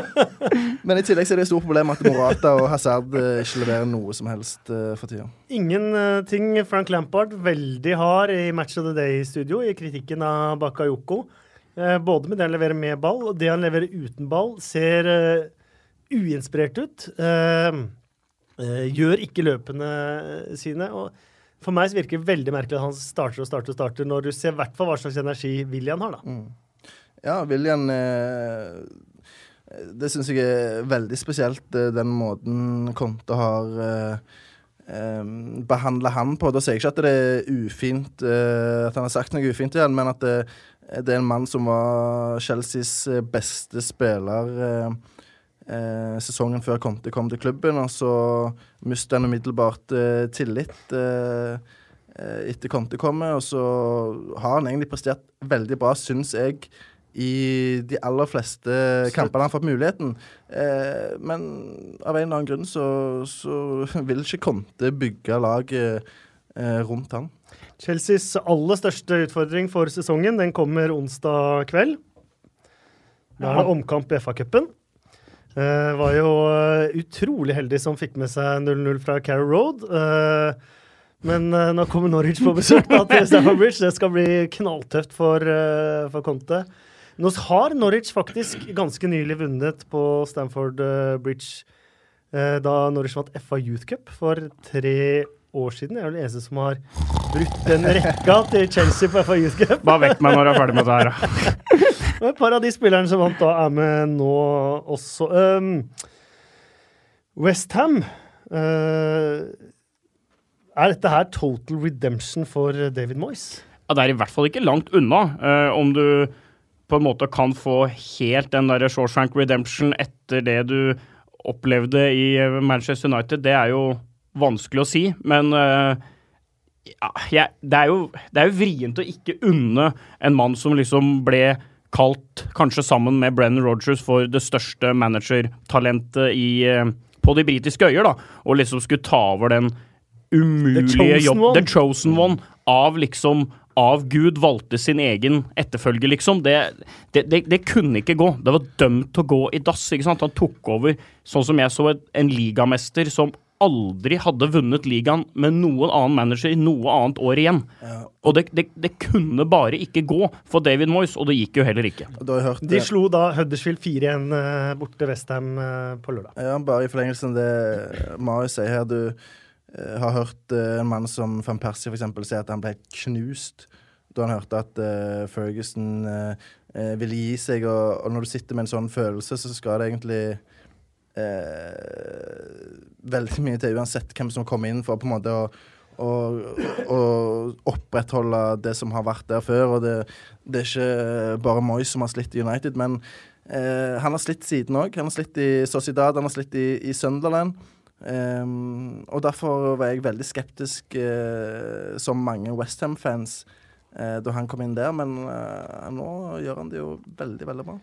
Men i tillegg så er det et stort problem at Morata og Hazard uh, ikke leverer noe som helst uh, for tida. Ingenting Frank Lampard veldig hard i Match of the Day-studio i kritikken av Bakayoko. Eh, både med det han leverer med ball, og det han leverer uten ball, ser eh, uinspirert ut. Eh, eh, gjør ikke løpene sine. og for meg så virker det veldig merkelig at han starter og starter og starter, når du ser i hvert fall hva slags energi William har. da. Ja, William eh, Det syns jeg er veldig spesielt, eh, den måten Conte har eh, behandler han på. Da sier jeg ikke at det er ufint, eh, at han har sagt noe ufint han, men at det, det er en mann som var Chelseas beste spiller eh, eh, sesongen før Conte kom til klubben, og så mistet han umiddelbart eh, tillit eh, eh, etter Conte kommer, og så har han egentlig prestert veldig bra, syns jeg. I de aller fleste kampene han har fått muligheten. Eh, men av en eller annen grunn så, så vil ikke Conte bygge laget eh, rundt han. Chelseas aller største utfordring for sesongen den kommer onsdag kveld. Da er det omkamp i FA-cupen. Uh, var jo uh, utrolig heldig som fikk med seg 0-0 fra Carrow Road. Uh, men nå kommer Norwich på besøk da, til Stamford Bridge. Det skal bli knalltøft for, for Conte. Nå har Norwich faktisk ganske nylig vunnet på Stamford Bridge da Norwich vant FA Youth Cup for tre år siden. Jeg er vel den eneste som har brutt den rekka til Chelsea på FA Youth Cup. Bare vekk meg når du er ferdig med det her. Og et par av de spillerne som vant, da er med nå også. Um, Westham uh, Er dette her total redemption for David Moyes? Ja, det er i hvert fall ikke langt unna. Uh, om du på en måte kan få helt den der Shawshank redemption etter det du opplevde i Manchester United, det er jo vanskelig å si. Men uh, ja, det, er jo, det er jo vrient å ikke unne en mann som liksom ble kalt, kanskje sammen med Brennan Rogers, for det største managertalentet i, eh, på de britiske øyer, da, og liksom skulle ta over den umulige jobben The chosen one av liksom av Gud valgte sin egen etterfølger, liksom. Det, det, det, det, kunne ikke gå. Det var dømt til å gå i dass. ikke sant? Han tok over, sånn som jeg så, en ligamester som aldri hadde vunnet ligaen med noen annen manager i noe annet år igjen. Ja. Og det, det, det, kunne bare ikke gå for David Moyes, og det gikk jo heller ikke. Hørt, De slo da Huddersfield 4-1 borte bort til Westham uh, på lørdag. Ja, bare i forlengelsen av det Marius sier her. Du uh, har hørt uh, en mann som van Persie f.eks. si at han ble knust da han hørte at Ferguson ville gi seg, og, og når du sitter med en sånn følelse, så skal det egentlig eh, veldig mye til, uansett hvem som kommer inn, for på en måte å, å, å opprettholde det som har vært der før. Og det, det er ikke bare Moyes som har slitt i United, men eh, han har slitt siden òg. Han har slitt i Sociedad, han har slitt i, i Sunderland. Um, og derfor var jeg veldig skeptisk, uh, som mange Westham-fans, uh, da han kom inn der. Men uh, nå gjør han det jo veldig, veldig bra.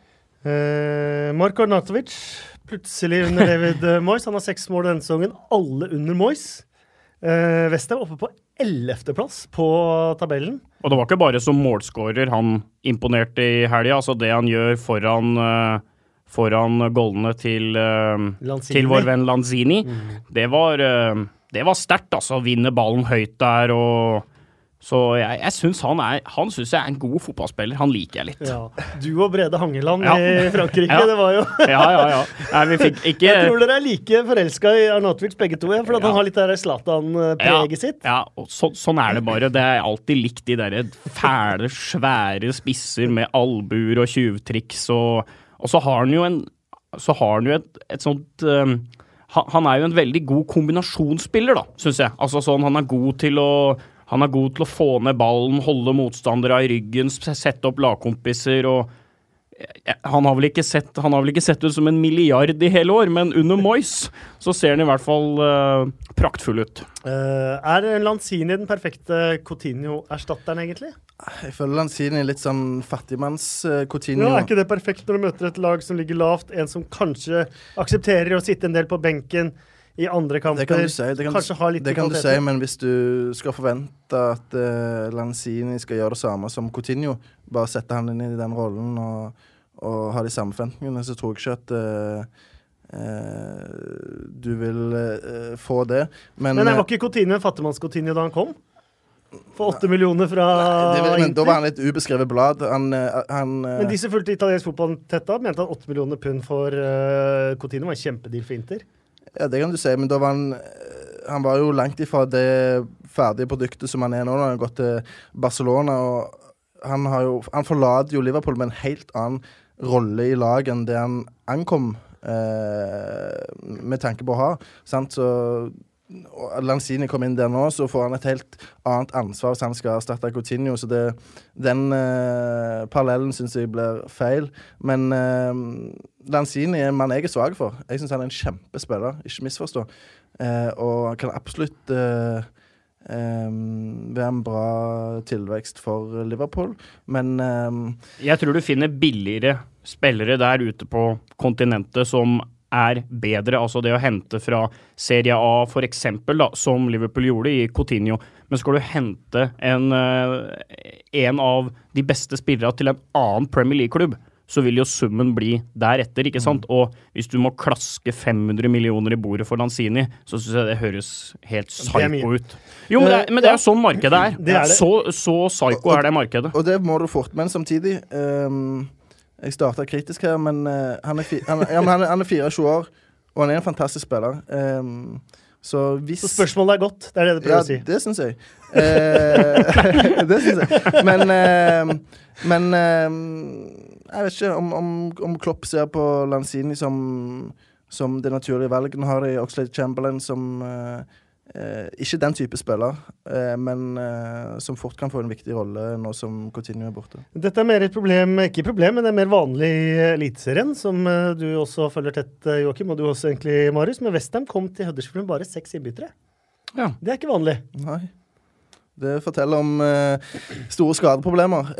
Eh, Marko Arnatovic, plutselig under David uh, Moyes. Han har seks mål denne sesongen, alle under Moyes. Uh, Westham oppe på ellevteplass på tabellen. Og det var ikke bare som målskårer han imponerte i helga. Altså det han gjør foran, uh, foran goalene til, til, vår venn Lanzini, mm. det var, det var sterkt, altså. Vinne ballen høyt der og så jeg, jeg syns han er Han synes jeg er en god fotballspiller. Han liker jeg litt. Ja. Du og Brede Hangeland ja. i Frankrike, ja. det var jo Ja, ja, ja. Nei, ikke Jeg tror dere er like forelska i Arnautovic begge to, for at han har litt det Zlatan-preget sitt. Ja, og så, sånn er det bare. Det er alltid likt de derre fæle, svære spisser med albuer og tjuvtriks, og, og, så har han jo en Så har han jo et, et sånt um, han er jo en veldig god kombinasjonsspiller, da, syns jeg. Altså sånn, Han er god til å han er god til å få ned ballen, holde motstandere i ryggen, sette opp lagkompiser og han har, vel ikke sett, han har vel ikke sett ut som en milliard i hele år, men under Moyes så ser han i hvert fall uh, praktfull ut. Uh, er Lanzini den perfekte Coutinho-erstatteren, egentlig? Jeg føler Lanzini er litt sånn fattigmanns-Coutinho. Ja, er ikke det perfekt når du møter et lag som ligger lavt, en som kanskje aksepterer å sitte en del på benken? I andre kamper. Det kan du si, det kan kanskje litt det kan du si, men hvis du skal forvente at uh, Lanzini skal gjøre det samme som Coutinho, bare sette han inn i den rollen og, og ha de samme forventningene, så tror jeg ikke at uh, uh, du vil få det. Men, men var ikke Coutinho en fattigmanns-Coutinho da han kom? For åtte millioner fra Nei, men Da var han et ubeskrevet blad. Han, han, men de som fulgte italiensk fotball tett av, mente at åtte millioner pund for uh, Coutinho var en kjempedeal for Inter. Ja, det kan du si, men da var han eh, Han var jo langt ifra det ferdige produktet som han er nå. Når han har gått til Barcelona. og Han, har jo, han forlater jo Liverpool med en helt annen rolle i lag enn det han ankom eh, med tanke på å ha. Sant? Så Lanzini kom inn der nå, så får han et helt annet ansvar hvis han skal erstatte Coutinho. Så det, den uh, parallellen syns jeg blir feil. Men uh, Lanzini er en mann jeg er svak for. Jeg syns han er en kjempespiller, ikke misforstå. Uh, og kan absolutt være en bra tilvekst for Liverpool, men Jeg tror du finner billigere spillere der ute på kontinentet som er bedre. Altså det å hente fra Serie A f.eks., som Liverpool gjorde i Coutinho. Men skal du hente en, eh, en av de beste spillerne til en annen Premier League-klubb, så vil jo summen bli deretter, ikke sant? Mm. Og hvis du må klaske 500 millioner i bordet for Lanzini, så syns jeg det høres helt psycho ut. Jo, men det, er, men det er jo sånn markedet er. Det er det. Så, så psycho er det markedet. Og det må du fort. Men samtidig um jeg starta kritisk her, men, uh, han, er han, ja, men han, er, han, er 24 år, og han er en fantastisk spiller. Um, så hvis Så spørsmålet er godt? Det er det du prøver ja, å si? Det syns jeg. Uh, det syns jeg. Men, uh, men jeg vet ikke om, om, om, Klopp ser på Lanzini som, som det naturlige valget. Nå har de Oxlade Chamberlain som Eh, ikke den type spiller, eh, men eh, som fort kan få en viktig rolle nå som Coutinho er borte. Dette er mer et problem, ikke problem, men det er mer vanlig i Eliteserien, som eh, du også følger tett, eh, Joakim, og du også egentlig, Marius. Men Westham kom til Huddersfield med bare seks innbyttere. Ja. Det er ikke vanlig. Nei. Det forteller om eh, store skadeproblemer.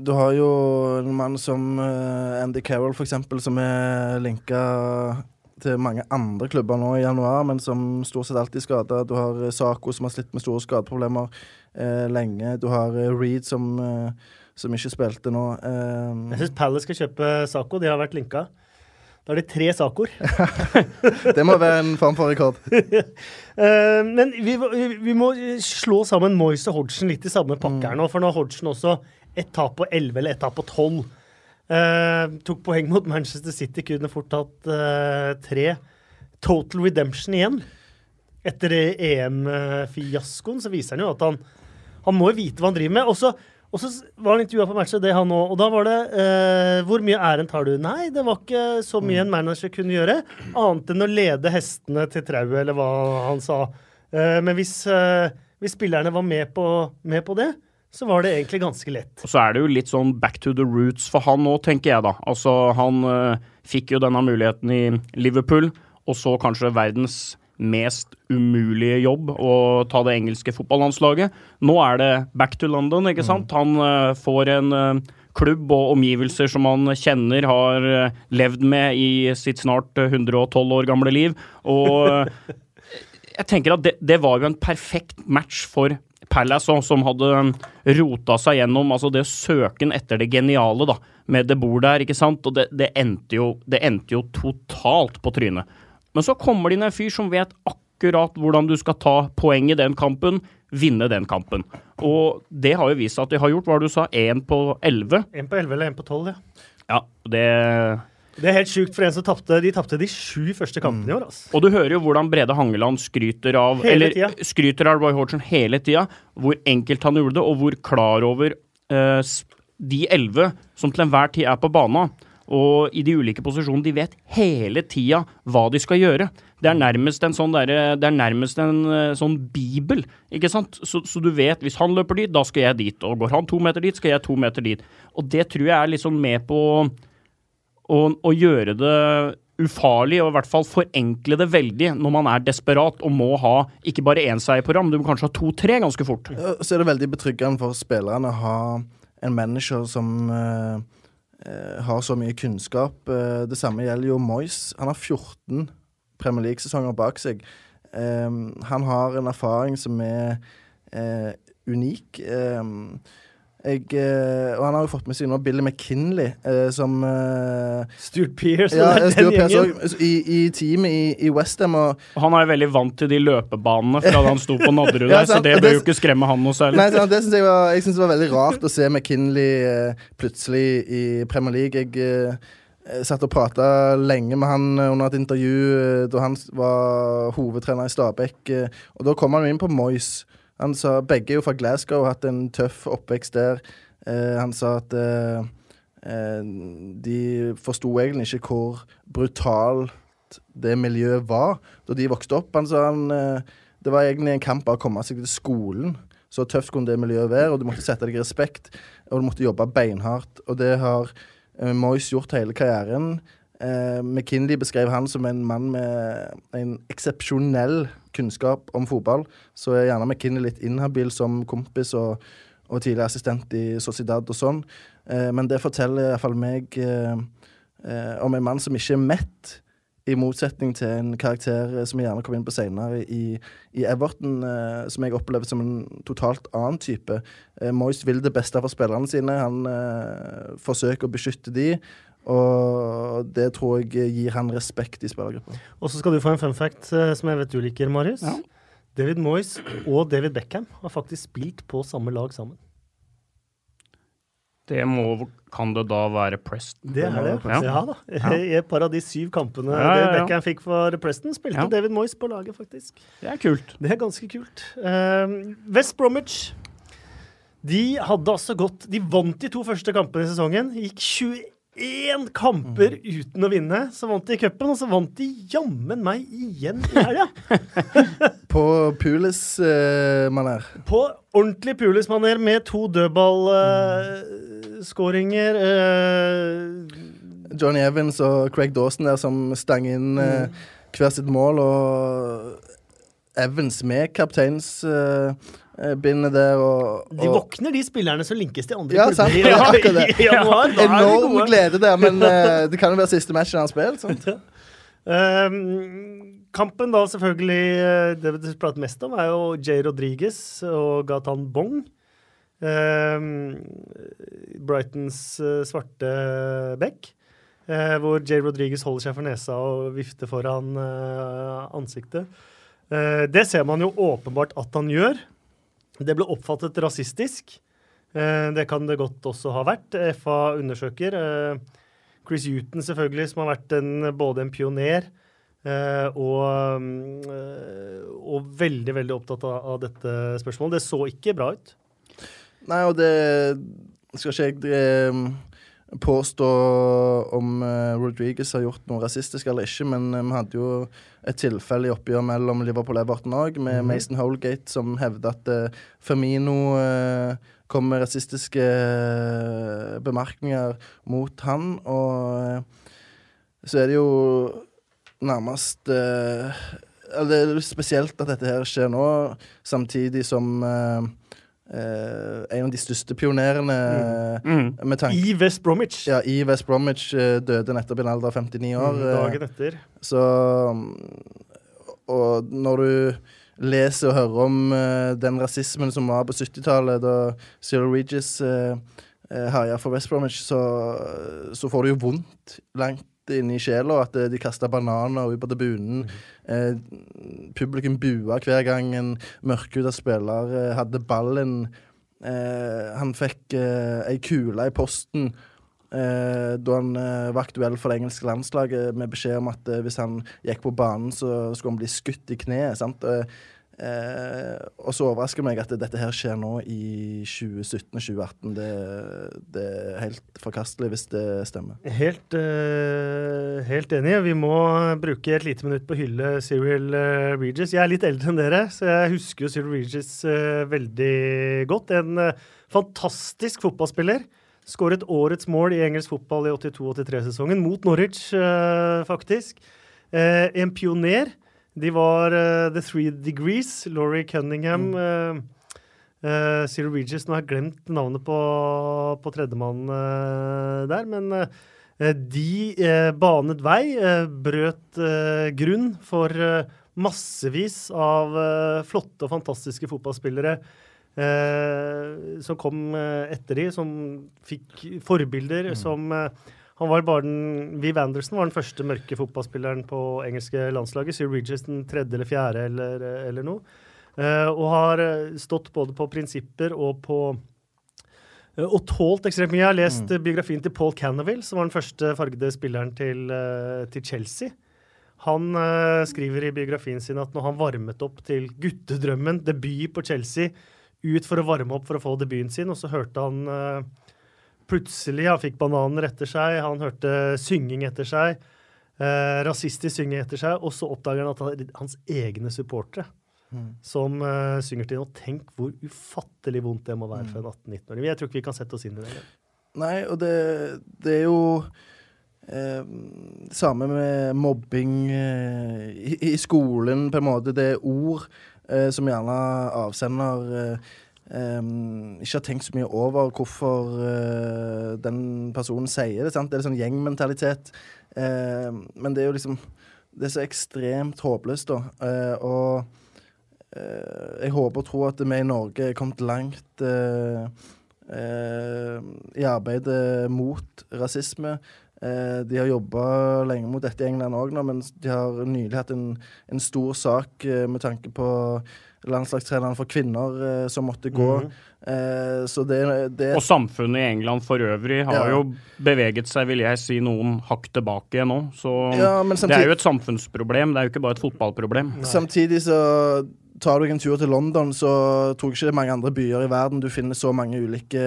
du har jo en mann som Andy Carroll, for eksempel, som er linka til mange andre klubber nå i januar, men som stort sett alltid skada. Du har eh, Saco, som har slitt med store skadeproblemer eh, lenge. Du har eh, Reed, som, eh, som, ikke spilte nå. Eh. Jeg syns Palace skal kjøpe Saco. De har vært linka. Da er det tre Sacoer. det må være en form for rekord. uh, men vi, vi, må slå sammen Moyes og Hodgson litt i samme pakke her nå. For nå har Hodgson også ett tap på 11 eller ett tap på 12. Uh, tok poeng mot Manchester City, kunne fort tatt uh, tre. Total redemption igjen. Etter EM-fiaskoen så viser han jo at han, han må vite hva han driver med. Og så, var han intervjua på matchet, det han òg. Og da var det uh, Hvor mye æren tar du? Nei, det var ikke så mye en manager kunne gjøre, annet enn å lede hestene til trauet, eller hva han sa. men hvis, hvis, spillerne var med på, med på det, så var det egentlig ganske lett. Og så er det jo litt sånn back to the roots for han òg, tenker jeg da. Altså, han øh, fikk jo denne muligheten i Liverpool, og så kanskje verdens mest umulige jobb å ta det engelske fotballandslaget. Nå er det back to London, ikke mm. sant? Han øh, får en øh, klubb og omgivelser som han kjenner, har levd med i sitt snart 112 år gamle liv. Og jeg tenker at det, det var jo en perfekt match for Palace som hadde um, rota seg gjennom altså det søken etter det geniale da, med det bor der, ikke sant? Og det, det, endte jo, det, endte jo, totalt på trynet. Men så kommer det inn en fyr som vet akkurat hvordan du skal ta poeng i den kampen, vinne den kampen. Og det har jo vist seg at de har gjort, hva du sa, én på elleve? Én på elleve eller én på tolv, ja. Ja, det det er helt sjukt for en som tapte. De tapte de sju første kampene mm. i år. Altså. Og du hører jo hvordan Brede Hangeland skryter av hele eller, skryter av Roy Hodgson hele tida. Hvor enkelt han gjorde det, og hvor klar over uh, de elleve som til enhver tid er på bana. Og i de ulike posisjonene, de vet hele tida hva de skal gjøre. Det er nærmest en sånn, der, det er nærmest en eh, sånn bibel, ikke sant. Så, så, du vet, hvis han løper dit, da skal jeg dit. Og går han to meter dit, skal jeg to meter dit. Og det tror jeg er liksom med på og, og gjøre det ufarlig, og i hvert fall forenkle det veldig når man er desperat og må ha ikke bare én seier på ram, du må kanskje ha to-tre ganske fort. Så er det veldig betryggende for spillerne å ha en manager som uh, uh, har så mye kunnskap. Uh, det samme gjelder jo Moyes. Han har 14 Premier League-sesonger bak seg. han har en erfaring som er unik. Um, jeg, eh, og han har jo fått med seg nå Billy McKinley, eh, som eh, Stuart Pearce ja, Stuart Pearce også, i, i teamet i, i Westham. Og, han er jo veldig vant til de løpebanene fra da han sto på Nadderud ja, så det bør jo ikke skremme han noe særlig. Nei, sant, det synes jeg, var, jeg synes det var veldig rart å se McKinley plutselig i Premier League. Jeg satt og prata lenge med han under et intervju da han var hovedtrener i Stabæk, og da kom han inn på Moyes. Han sa begge er jo fra Glasgow har hatt en tøff oppvekst der. Eh, han sa at eh, eh de forsto egentlig ikke hvor brutalt det miljøet var da de vokste opp. Han sa han eh, Det var egentlig en kamp bare å komme seg til skolen. Så tøft kunne det miljøet være, og du måtte sette deg i respekt. Og du måtte jobbe beinhardt. Og det har eh, Moyes gjort hele karrieren. Eh, McKinley beskrev han som en mann med en eksepsjonell kunnskap om fotball. Så er gjerne McKinley litt inhabil som kompis og, og tidligere assistent i Sociedad og sånn. Eh, men det forteller iallfall meg eh, eh, om en mann som ikke er mett, i motsetning til en karakter eh, som jeg gjerne kommer inn på senere i, i Everton, eh, som jeg opplever som en totalt annen type. Eh, Moyes vil det beste for spillerne sine. Han forsøker å beskytte de, og det tror jeg gir han respekt i spillergruppa. Og så skal du få en fun fact eh, som jeg vet du liker, Marius. Ja. David Moyes og David Beckham har faktisk spilt på samme lag sammen. Det må Kan det da være Preston? Det er det. Ja. Ja, da. I et par av de syv kampene Ja, ja, ja. David Beckham fikk for Preston, spilte Ja. David Moyes på laget, faktisk. Det er kult. Det er ganske kult. Uh, West Bromwich de hadde altså gått De vant de to første kampene i sesongen. Gikk 21 kamper uten å vinne. Så vant de cupen, og så vant de jammen meg igjen i helga. På Pulis-maner. På ordentlig Pulis-maner med to dødballskåringer. Johnny Evans og Craig Dawson der som stanger inn uh, hver sitt mål, og Evans med kapteinsbindet der og, de våkner, de spillerne som linkes til andre Ja, sant. i, Ja, akkurat det. i januar. Da er de Enorm glede der, men uh, det kan jo være siste matchen han spiller. Sant? Um, kampen da selvfølgelig eh, Det vi prater mest om, er jo Jay Rodriguez og Gatan Bong. Um, Brightons uh, svarte bekk. Uh, hvor Jay Rodriguez holder seg for nesa og vifter foran ansiktet. Det ser man jo åpenbart at han gjør. Det ble oppfattet rasistisk. Eh, det kan det godt også ha vært. FA undersøker. Eh, Chris Huton, selvfølgelig, som har vært en, både en pioner eh, og, og veldig, veldig opptatt av, dette spørsmålet. Det så ikke bra ut. Nei, og det skal ikke jeg påstå om uh, Rodriguez har gjort noe rasistisk eller ikke, men eh, vi hadde jo et tilfelle i oppgjør mellom Liverpool og Everton òg, med mm. Mason Holgate som hevder at uh, Firmino uh, kom med rasistiske eh, bemerkninger mot han, og eh, så er det jo nærmest eh, eller Det er spesielt at dette her skjer nå, samtidig som eh, en av de største pionerene Mm. med tanke I West Bromwich. ja, i West Bromwich uh, døde nettopp i en alder av 59 år. Mm, eh, dagen etter. så mm, Og når du leser og hører om den rasismen som var på 70-tallet, da Cyril Regis uh, herja for West Bromwich, så, så får du jo vondt langt inni sjela at eh, de kasta bananer ut på tribunen. Eh, publikum bua hver gang en mørkhuda spiller eh, hadde ballen. Eh, han fikk eh, ei kule i posten eh, da han eh, var aktuell for det engelske landslaget, med beskjed om at hvis han gikk på banen, så skulle han bli skutt i kneet. sant? Eh, eh, og så overrasker meg at dette her skjer nå i 2017 og 2018. Det, det er helt forkastelig hvis det stemmer. Helt, eh, helt enig. Vi må bruke et lite minutt på å hylle Cyril eh, Regis. Jeg er litt eldre enn dere, så jeg husker jo Cyril Regis eh, veldig godt. En eh, fantastisk fotballspiller. Skåret årets mål i engelsk fotball i 82-83-sesongen, mot Norwich, eh, faktisk. En pioner. De var uh, The Three Degrees, Laurie Cunningham. mm. Uh, Cyril Regis, nå har jeg glemt navnet på, på tredjemann eh, der, men eh, de eh, banet vei, eh, brøt eh, grunn for eh, massevis av eh, flotte og fantastiske fotballspillere eh, som kom eh, etter de, som fikk forbilder som eh, han var bare den, Viv Anderson var den første mørke fotballspilleren på engelske landslaget. Sir Regis den tredje eller fjerde eller, eller noe. Uh, og har eh, stått både på prinsipper og på uh, og tålt ekstremt mye. Jeg har lest mm. biografien til Paul Cannaville, som var den første fargede spilleren til, uh, til Chelsea. Han skriver i biografien sin at når han varmet opp til guttedrømmen, debut på Chelsea, ut for å varme opp for å få debuten sin, og så hørte han plutselig Han fikk bananer etter seg, han hørte synging etter seg. eh, rasistisk synging etter seg, og så oppdager han at han hans egne supportere som eh, synger til ham. Og tenk hvor ufattelig vondt det må være for en 18-19-åring. Jeg tror ikke vi kan sette oss inn i det. Nei, og det, det er jo eh, Samme med mobbing eh, i, i skolen, på en måte. Det er ord eh, som gjerne avsender eh, eh, ikke har tenkt så mye over hvorfor uh, den personen sier det. sant? Det er sånn gjengmentalitet. Uh, men det er jo liksom Det er så ekstremt håpløst, da. Uh, og eh, jeg håper og tror at vi i Norge er kommet langt i arbeidet mot rasisme. De har jobba lenge mot dette i England òg men de har nylig hatt en, en stor sak med tanke på landslagstreneren for kvinner eh, som måtte gå. Eh, så det, det Og samfunnet i England for øvrig har Ja. jo beveget seg, vil jeg si, noen hakk tilbake nå. Så Ja, samtidig... det er jo et samfunnsproblem, det er jo ikke bare et fotballproblem. Samtidig så tar du deg en tur til London, så tror jeg ikke det er mange andre byer i verden du finner så mange ulike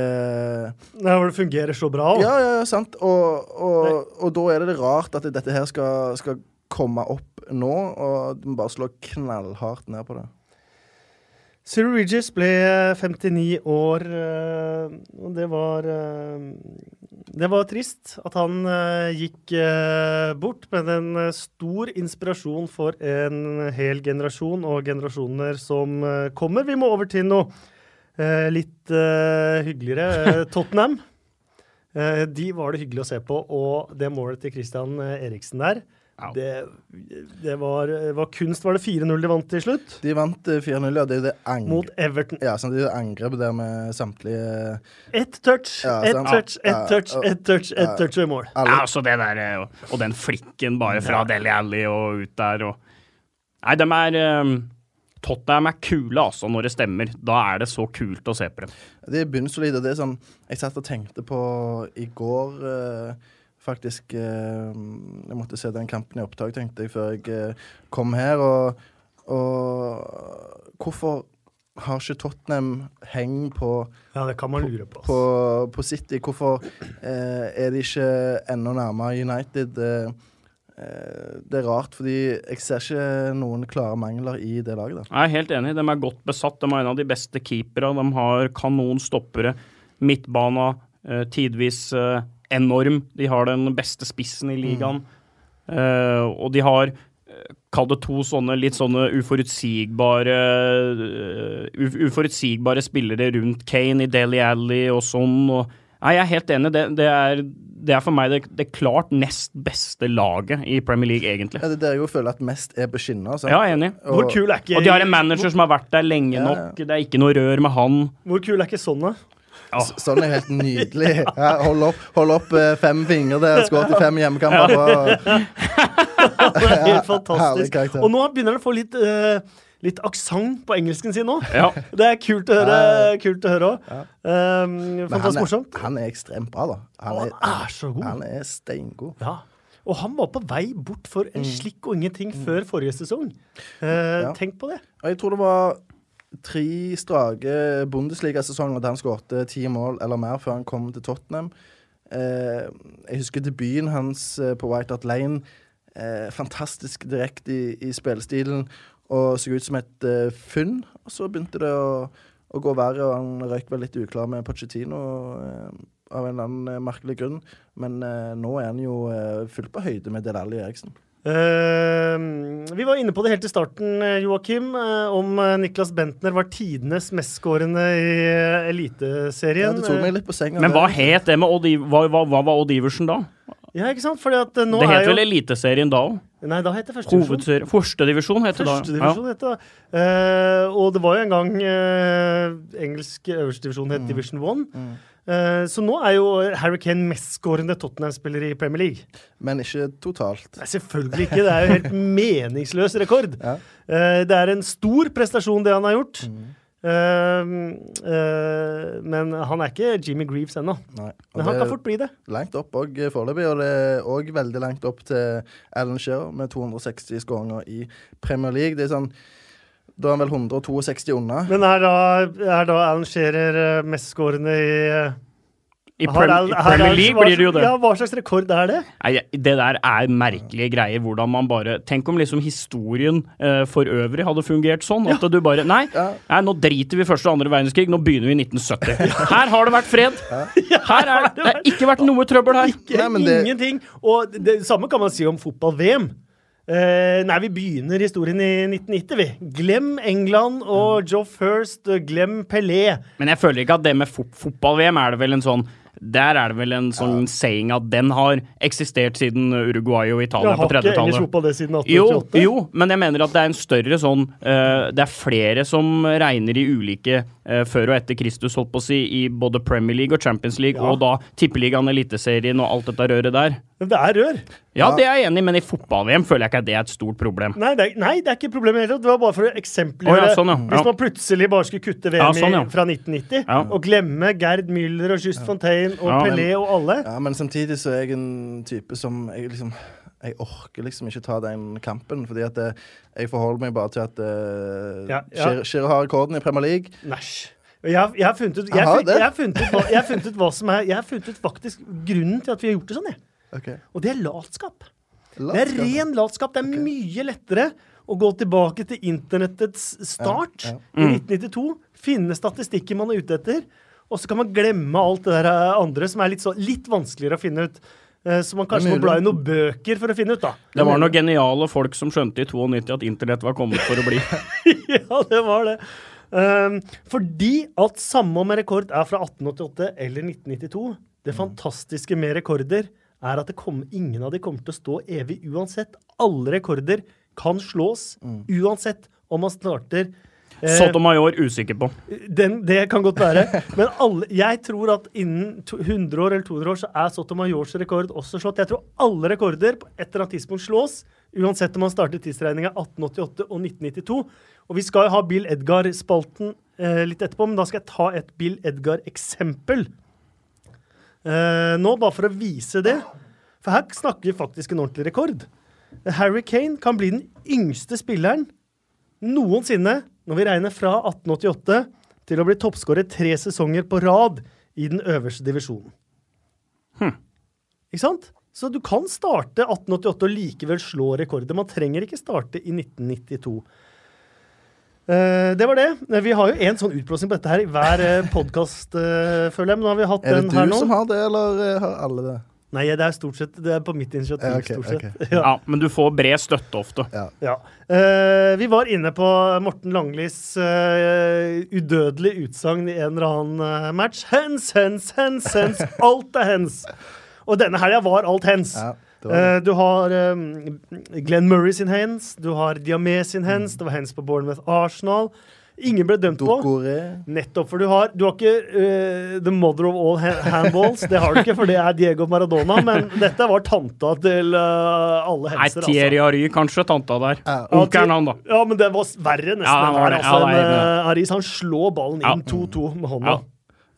Nei, hvor det fungerer så bra. Ja, ja, ja, sant. Og, og, og da er det rart at dette her skal, skal komme opp nå, og du må bare slå knallhardt ned på det. Cyril Regis ble 59 år, eh, og det var eh, Det var trist at han eh, gikk eh, bort, men en eh, stor inspirasjon for en hel generasjon og generasjoner som eh, kommer. Vi må over til noe eh, litt eh, hyggeligere. Eh, Tottenham. Eh, De var det hyggelig å se på, og det målet til Christian eh, Eriksen der. Det, det var, var kunst. Var det 4-0 de vant til slutt? De vant eh, 4-0, ja. Det er jo det angre. Mot Everton. Ja, sånn, det er jo det der med samtlige Ett touch, Ja, ett touch, ett Ja, touch, ja. ett touch, ett touch og i mål. Ja, altså det der, eh, og- og den flikken bare fra Deli Alli og ut der og Nei, dem er um, Tottenham er kule, altså, når det stemmer. Da er det så kult å se på dem. Det er bunnsolid, og det er sånn Jeg satt og tenkte på i går eh, faktisk eh, Jeg måtte se den kampen i opptak, tenkte jeg, før jeg eh, kom her. Og, og hvorfor har ikke Tottenham heng på, Ja, det kan man lure på. på, på City? Hvorfor eh, er de ikke enda nærmere United? Eh, det er rart, fordi jeg ser ikke noen klare mangler i det laget. der. Jeg er helt enig. De er godt besatt. De er en av de beste keepere. De har kanonstoppere. Midtbana eh, tidvis enorm. De har den beste spissen i ligaen. Eh, og de har eh, Kall det to sånne litt sånne uforutsigbare uh, Uforutsigbare spillere rundt Kane i Deli Alli og sånn. Og, nei, jeg er helt enig. Det, det, er, det er for meg det, det klart nest beste laget i Premier League, egentlig. Ja, det er der jeg jo føler at mest er på skinner. sant? Ja, enig. Og. Hvor kul er ikke Og de har en manager som har vært der lenge Ja, ja. nok. Det er ikke noe rør med han. Hvor kul er ikke sånn, da? S- Sånn er helt nydelig. Ja, hold opp, hold opp eh, fem fingre der. Skåret i fem hjemmekamper. Ja. Det er helt fantastisk. Ja, Og nå begynner han å få litt, uh, litt aksent på engelsken sin òg. Ja. Det er kult å høre kult å høre. Ja. Um, fantastisk han morsomt. er, han er ekstremt bra, da. Han Han er, er så god. han er steingod. Ja. Og han var på vei bort for en slikk og ingenting før forrige sesong. Eh, Ja. Tenk på det. Og jeg tror det var tre strake Bundesliga-sesonger der han skårte ti mål eller mer før han kom til Tottenham. Eh, jeg husker debuten hans eh, på White Hart Lane. Eh, fantastisk direkte i, i spillestilen og så ut som et funn. Og så begynte det å, å gå verre, og han røyk vel litt uklar med Pochettino av en eller annen merkelig grunn. Men nå er han jo fullt på høyde med Delalli Eriksen. Eh, vi var inne på det helt i starten, eh, Joakim, eh, om eh, Niklas Bentner var tidenes mestskårende i eh, Ja, Eliteserien. det tok meg litt på senga. Men hva het det med Odd hva, hva, hva var Odd Iversen da? Ja, ikke sant? Fordi at nå det het jo vel Eliteserien da òg? Nei, da het det første divisjon. Førstedivisjon het det da. Divisjon het det. da. Uh, og det var jo en gang uh, engelsk øverste divisjon mm. Division One. Mm. Eh, så nå er jo Harry Kane mestskårende Tottenham-spiller i Premier League. Men ikke totalt. Nei, selvfølgelig ikke. Det er jo helt meningsløs rekord. Ja. Eh, det er en stor prestasjon, det han har gjort. Mm. Men han er ikke Jimmy Greaves ennå. Men han kan fort bli det. langt opp òg foreløpig, og det er òg veldig langt opp til Alan Shearer med 260 skåringer i Premier League. Det er sånn Da er han vel 162 unna. Men er da, er da Alan Shearer mest mestskårende i eh, I Prem- er- i er- Premier League blir det jo det. Ja, hva slags rekord er det? Nei, det der er merkelige greier. Hvordan man bare Tenk om liksom historien uh, for øvrig hadde fungert sånn. At du bare nei, nei, nå driter vi første og andre verdenskrig, nå begynner vi i 1970. Her har det vært fred. Her er det har ikke vært noe trøbbel her. Ikke, Nei, men det- Ingenting. Og det, det samme kan man si om fotball-VM. Eh, nei, vi begynner historien i 1990, vi. Glem England og Joe First. Glem Pelé. Men jeg føler ikke at det med fot fotball-VM er det vel en sånn Der er det vel en sånn saying at den har eksistert siden Uruguay og Jeg Italia på har ikke engelsk 30-tallet. fotball det siden Jo, jo, men jeg mener at det er en større sånn uh, Det er flere som regner i ulike uh, før og etter Kristus, holdt på å si, i både Premier League og Champions League, Ja. og da Tippeligaen, Eliteserien og alt dette røret der. Men det er rør. Ja, det er jeg enig i, men i fotball-VM føler jeg ikke at det er et stort problem. Nei, det er, nei, det er ikke problemet heller. Det var bare for å eksempelgjøre Oh, ja, sånn, ja. Hvis man plutselig bare skulle kutte VM Ja, sånn, ja. fra 1990, Ja. og glemme Gerd Müller og Just Fontaine og Ja, Pelé og alle Ja, men samtidig så er jeg en type som jeg liksom Jeg orker liksom ikke ta den kampen, fordi at det, jeg forholder meg bare til at uh, Ja, ja. Shiro har rekorden i Premier League. Næsj. Jeg, jeg, har funnet ut, jeg, Jeg har fun- det. jeg, har funnet ut hva, jeg har funnet ut hva som er Jeg har funnet ut faktisk grunnen til at vi har gjort det sånn, jeg. Ok. Og det er latskap. Det er ren latskap. Det er mye lettere å gå tilbake til internettets start Ja, i 1992, finne statistikken man er ute etter, og så kan man glemme alt det der eh, andre som er litt, så, litt vanskeligere å finne ut. eh, Så man kanskje må bla i noen bøker for å finne ut, da. Det var noen geniale folk som skjønte i 92 at internett var kommet for å bli. ja, det var det. Um, fordi at samme om rekord er fra 1888 eller 1992, det fantastiske med rekorder er at det kommer, ingen av de kommer til å stå evig uansett. Alle rekorder kan slås uansett om man starter eh, Sotomayor usikker på. den, det kan godt være. Men alle, jeg tror at innen 100 år eller 200 år så er Sotomayors rekord også slått. Jeg tror alle rekorder på et eller annet tidspunkt slås, uansett om man starter tidsregninga 1888 og 1992. Og vi skal jo ha Bill Edgar-spalten eh, litt etterpå, men da skal jeg ta et Bill Edgar-eksempel. Eh, nå, bare for å vise det. For her snakker vi faktisk en ordentlig rekord. Harry Kane kan bli den yngste spilleren noensinne, når vi regner fra 1888, til å bli toppskåret tre sesonger på rad i den øverste divisjonen. Ikke sant? Så du kan starte 1888 og likevel slå rekorder. Man trenger ikke starte i 1992. Eh, det var det. Eh, Vi har jo en sånn utblåsning på dette her i hver podkast, føler jeg. Men nå har vi hatt den her nå. Er det du som har det, eller eh, har alle det? Nei, det er stort sett Det er på mitt initiativ, Ja, okay, stort sett. Okay. Ja. Ja, men du får bred støtte ofte. Ja. Eh, vi var inne på Morten Langlis uh, udødelige utsagn i en eller annen eh, match. Hens, hens, hens, hens. Alt er hens. Og denne helga var alt hens. Ja, Eh, du har um, Glenn Murray sin hens, du har Diamé sin hens, det var hens på Bournemouth Arsenal. Ingen ble dømt på. Nettopp, for du har, du har ikke uh, the mother of all handballs. Det har du ikke, for det er Diego Maradona. Men dette var tanta til uh, alle Nei, henser. Thierry Ary, kanskje, tanta der. Ja. Onkelen han, da. Ja, men det var verre nesten. Ja, han, var her, det. altså, Ja, det en, enig. eh, Aris han slår ballen inn 2-2 med hånda. Ja.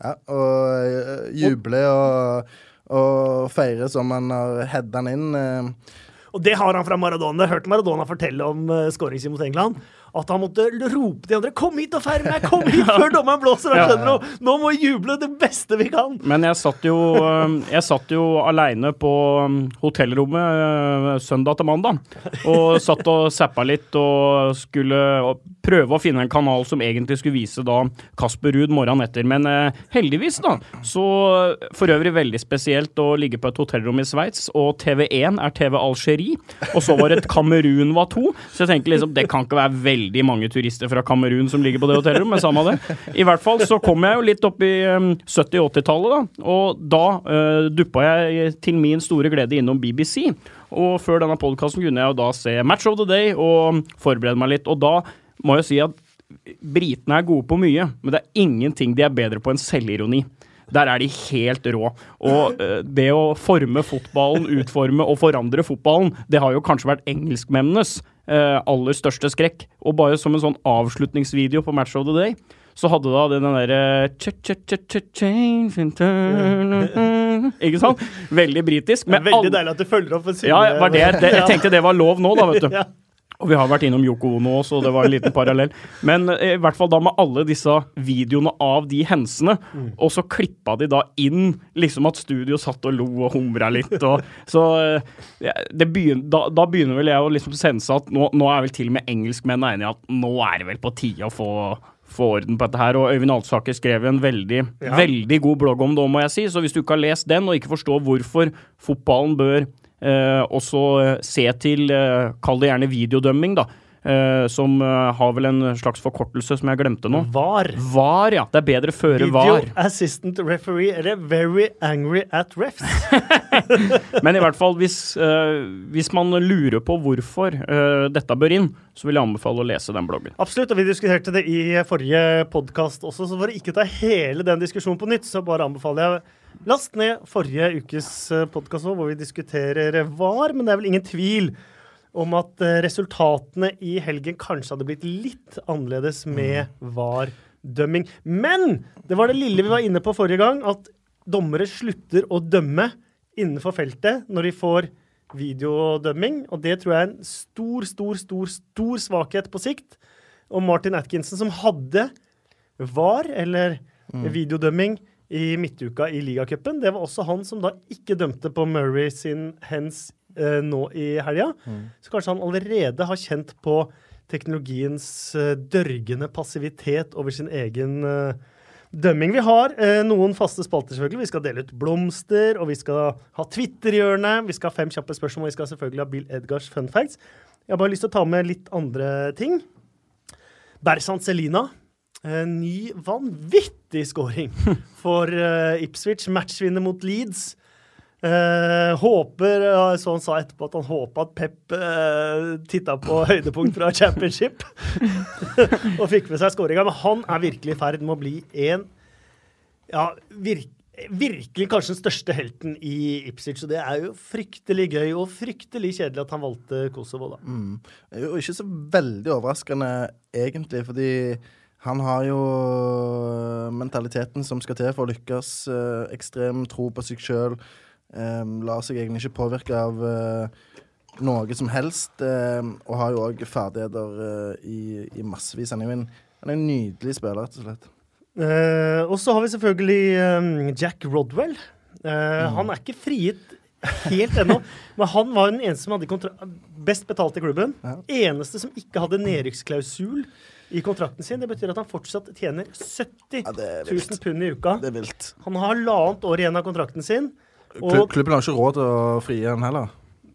Ja, og uh, juble og, og feire som han har heada den inn. eh, Og det har han fra Maradona. Jeg hørte Maradona fortelle om uh, skåringen mot England. At han måtte rope til de andre 'Kom hit og feir meg! Kom hit før dommeren blåser!' Ja, Ja. nå, må vi juble det beste vi kan! Men jeg satt jo, øh, jeg satt jo aleine på hotellrommet søndag til mandag. Og satt og zappa litt og skulle prøve å finne en kanal som egentlig skulle vise da Kasper Ruud morgenen etter. Men eh, heldigvis, da, så for øvrig veldig spesielt å ligge på et hotellrom i Sveits, og TV1 er TV Algerie, og så var det et Kamerun var to. Så jeg tenker liksom, det kan ikke være veldig mange turister fra Kamerun som ligger på det hotellrommet, men samme det. I hvert fall så kom jeg jo litt opp i um, 70-80-tallet, da. Og da uh, duppa jeg til min store glede innom BBC. Og før denne podkasten kunne jeg jo da se Match of the Day og forberede meg litt. Og da må jo si at britene er gode på mye, men det er ingenting de er bedre på enn selvironi. Der er de helt rå. Og eh, det å forme fotballen, utforme og forandre fotballen, det har jo kanskje vært engelskmennenes eh, aller største skrekk. Og bare som en sånn avslutningsvideo på Match of the Day, så hadde da den derre turn Ikke sant? Veldig britisk. Veldig deilig at du følger opp. Ja, var det, det, jeg tenkte det var lov nå, da, vet du. Og vi har vært innom Yoko Ono også, og det var en liten parallell. Men eh, i hvert fall da med alle disse videoene av de hensene, og så klippa de da inn liksom at studio satt og lo og humra litt. Og, så eh, det begyn, da, da begynner vel jeg å liksom sense at nå, nå er vel til og med engelskmennene enige i at nå er det vel på tide å få få orden på dette her, og Øyvind Alsaker skrev en veldig, Ja. veldig god blogg om det, må jeg si. Så hvis du ikke har lest den, og ikke forstår hvorfor fotballen bør eh, også eh, se til eh, Kall det gjerne videodømming, da. Uh, som uh, har vel en slags forkortelse som jeg glemte nå. VAR. VAR, ja. Det er bedre føre Video VAR. Assistant Referee, eller Very Angry at Refs. Men i hvert fall, hvis, uh, hvis man lurer på hvorfor dette bør inn, så vil jeg anbefale å lese den bloggen. Absolutt, og vi diskuterte det i forrige podkast også, så for å ikke ta hele den diskusjonen på nytt, så bare anbefaler jeg Last ned forrige ukes podkast hvor vi diskuterer VAR, men det er vel ingen tvil om at eh, resultatene i helgen kanskje hadde blitt litt annerledes med VAR-dømming. Men det var det lille vi var inne på forrige gang, at dommere slutter å dømme innenfor feltet når de får videodømming, og det tror jeg er en stor, stor, stor, stor svakhet på sikt. Og Martin Atkinson, som hadde VAR, eller videodømming, i midtuka i ligacupen, det var også han som da ikke dømte på Murray sin hands eh, nå i helga. Så kanskje han allerede har kjent på teknologiens eh, dørgende passivitet over sin egen eh, dømming. Vi har eh, noen faste spalter, selvfølgelig. Vi skal dele ut blomster, og vi skal ha Twitter-hjørne. Vi skal ha fem kjappe spørsmål, og vi skal selvfølgelig ha Bill Edgars fun facts. Jeg har bare lyst til å ta med litt andre ting. Bersant Selina. En ny vanvittig scoring for eh, Ipswich. Matchvinner mot Leeds. Eh, håper eh, Så han sa etterpå at han håpa at Pep uh, titta på høydepunkt fra championship og fikk med seg scoringa. Men han er virkelig i ferd med å bli en Ja, virk, virkelig kanskje den største helten i Ipswich. Og det er jo fryktelig gøy og fryktelig kjedelig at han valgte Kosovo, da. Mm. Det er jo ikke så veldig overraskende, egentlig, fordi han har jo mentaliteten som skal til for å lykkes. eh, ekstrem tro på seg sjøl. lar seg egentlig ikke påvirke av noe som helst. og har jo òg ferdigheter i, i massevis. Han er jo en, han er en nydelig spiller, rett og slett. Eh, og så har vi selvfølgelig Jack Rodwell. Eh, Han er ikke frigitt helt ennå, men han var den eneste som hadde best betalt i klubben. Ja. Eneste som ikke hadde nedrykksklausul i kontrakten sin. Det betyr at han fortsatt tjener 70 Ja, er 000 vilt. pund i uka. Det er vilt. Han har halvannet år igjen av kontrakten sin. Og Klubben har ikke råd til å frie han heller.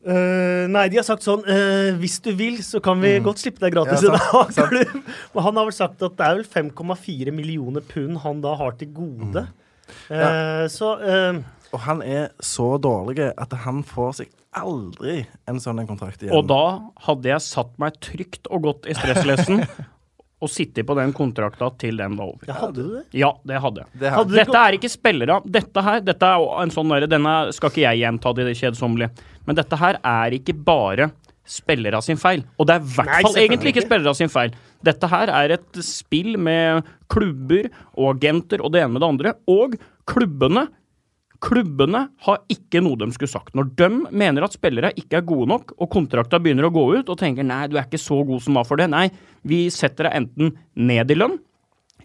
Uh, Nei, de har sagt sånn uh, Hvis du vil, så kan vi godt slippe deg gratis Mm. Ja, i sant, dag. Og han har vel sagt at det er vel 5,4 millioner pund han da har til gode. Mm. Eh, Så eh, Og han er så dårlig at han får seg aldri en sånn en kontrakt igjen. Og da hadde jeg satt meg trygt og godt i stresslessen og sitte på den kontrakta til den var over. ja, hadde du det? Ja, det hadde jeg. det Hadde Dette er ikke spillere. Dette her dette er en sånn Denne skal ikke jeg gjenta det kjedsommelige. Men dette her er ikke bare spillere sin feil. Og det er i hvert fall egentlig ikke ikke. spillere sin feil. Dette her er et spill med klubber og agenter og det ene med det andre. Og klubbene Klubbene har ikke noe de skulle sagt. Når de mener at spillere ikke er gode nok, og kontrakta begynner å gå ut, og tenker nei, du er ikke så god som var for det. Nei, vi setter deg enten ned i lønn,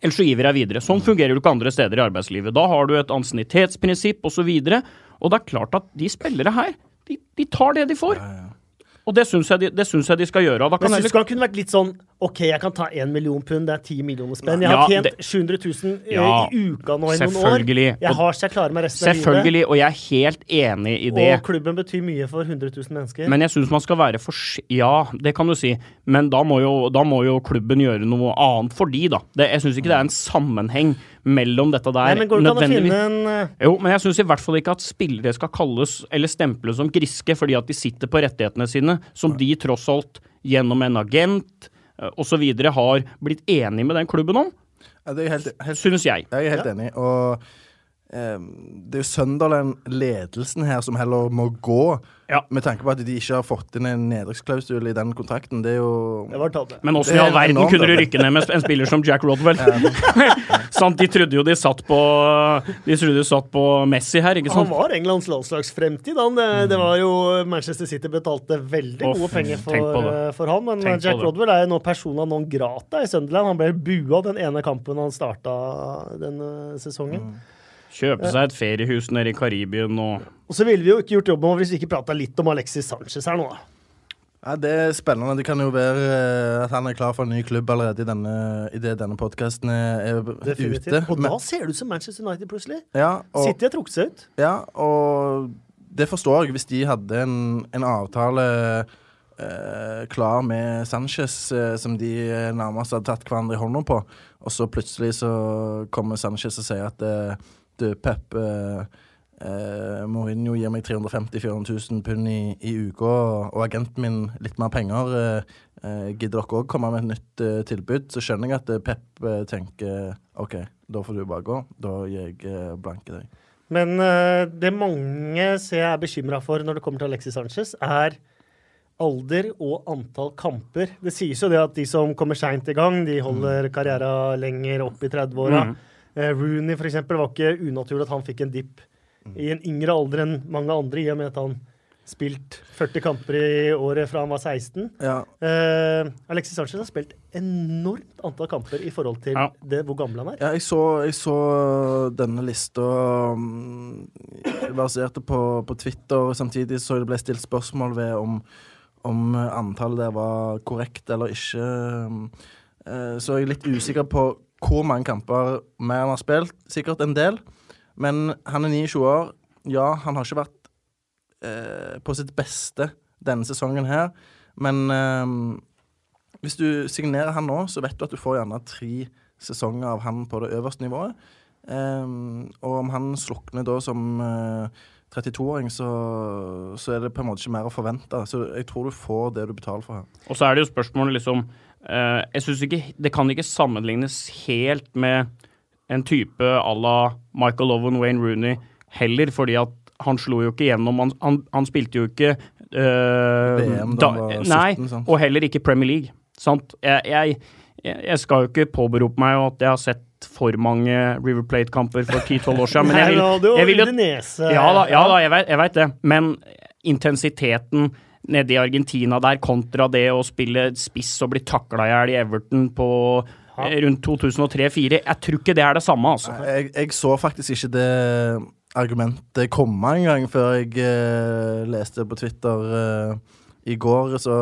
eller så gir vi deg videre. Sånn fungerer du ikke andre steder i arbeidslivet. Da har du et ansiennitetsprinsipp osv. Og, så og det er klart at de spillere her, de, de tar det de får. Og det syns jeg, de- jeg de skal gjøre. Da kan heller syns du han kunne vært litt sånn OK, jeg kan ta én million pund, det er ti millioner spenn. Jeg har Ja, tjent det- 700 000 eh, Ja, i uka nå i noen år. Jeg har så jeg klarer meg resten av livet. Selvfølgelig, og jeg er helt enig i det. Og klubben betyr mye for 100 000 mennesker. Men jeg syns man skal være for Ja, det kan du si. Men da må jo, da må jo klubben gjøre noe annet for de, da. Det, jeg syns ikke det er en sammenheng mellom dette der. Nei, men går det ikke an å finne en eh, Jo, men jeg syns i hvert fall ikke at spillere skal kalles eller stemples som griske fordi at de sitter på rettighetene sine, som de tross alt gjennom en agent osv. har blitt enig med den klubben om, Ja, det er helt, helt synes jeg. Jeg er helt enig. Og eh, det er jo Sunderland-ledelsen her som heller må gå, Ja. med tanke på at de ikke har fått inn en nedrykksklausul i den kontrakten. Det er jo Det. Men åssen i all verden kunne du rykke ned med en spiller som Jack Rodwell? Sant, de trodde jo de satt på De trodde de satt på Messi her, ikke sant? Han var Englands landslagsfremtid. Han. Det, det var jo Manchester City betalte veldig Å, gode penger for, eh, for han. Men Tenk Jack. Rodwell er jo nå persona non grata i Sunderland. Han ble bua den ene kampen han starta denne sesongen. Kjøpe seg et feriehus nede i Karibien og Og så ville vi jo ikke gjort jobben vår hvis vi ikke prata litt om Alexis Sanchez her nå. da. Ja, Det er spennende. Det kan jo være eh, at han er klar for en ny klubb allerede i denne, i det denne podkasten er Definitivt. ute. Og da ser det ut som Manchester United plutselig. ja, og, City har trukket seg ut. ja, og det forstår jeg hvis de hadde en, en avtale eh, klar med Sanchez eh, som de nærmest hadde tatt hverandre i hånda på, og så plutselig så kommer Sanchez og sier at eh, du, Pep eh, eh, Mourinho gir meg 350 400 000 pund i, i uka, og, og agenten min litt mer penger. Eh, eh, gidder dere òg komme med et nytt eh, tilbud? Så skjønner jeg at eh, Pep eh, tenker OK, da får du bare gå. Da gir jeg blanke deg. Men det mange ser jeg er bekymra for når det kommer til Alexis Sanchez, er alder og antall kamper. Det sies jo det at de som kommer seint i gang, de holder karriera lenger opp i 30-åra. Mm. Eh, Rooney for eksempel, var ikke unaturlig at han fikk en dipp i en yngre alder enn mange andre, i og med at han spilt 40 kamper i året fra han var 16. Ja, Eh, Alexis Sanchez har spilt enormt antall kamper i forhold til Ja. det, hvor gammel han er. Ja, jeg så, jeg så denne lista um, på, på Twitter. Samtidig så det ble stilt spørsmål ved om, om antallet der var korrekt eller ikke. Um, eh, Så jeg er litt usikker på hvor mange kamper mer han har spilt. Sikkert en del. Men han er 29 år. Ja, han har ikke vært eh, på sitt beste denne sesongen her. Men eh, hvis du signerer han nå, så vet du at du får gjerne tre sesonger av han på det øverste nivået. Eh, og om han slukner da som eh, 32-åring, så, så er det på en måte ikke mer å forvente. Så jeg tror du får det du betaler for her. Og så er det jo spørsmålet liksom eh, Jeg syns ikke Det kan ikke sammenlignes helt med en type à la Michael Owen, Wayne Rooney heller, fordi at han slo jo ikke gjennom Han, han, han spilte jo ikke eh, VM da han var 17, Nei, sant? og heller ikke Premier League. Sant? Jeg, jeg, jeg skal jo ikke påberope meg at jeg har sett for mange River Plate-kamper for 10-12 år siden, men jeg vil, jeg vil jo ja da, ja da jeg, vet, jeg vet det. Men intensiteten nede i Argentina der kontra det å spille spiss og bli takla i hjel i Everton på rundt 2003-2004, jeg tror ikke det er det samme, altså. Jeg, jeg så faktisk ikke det argumentet komme engang før jeg eh, leste på Twitter eh, i går, så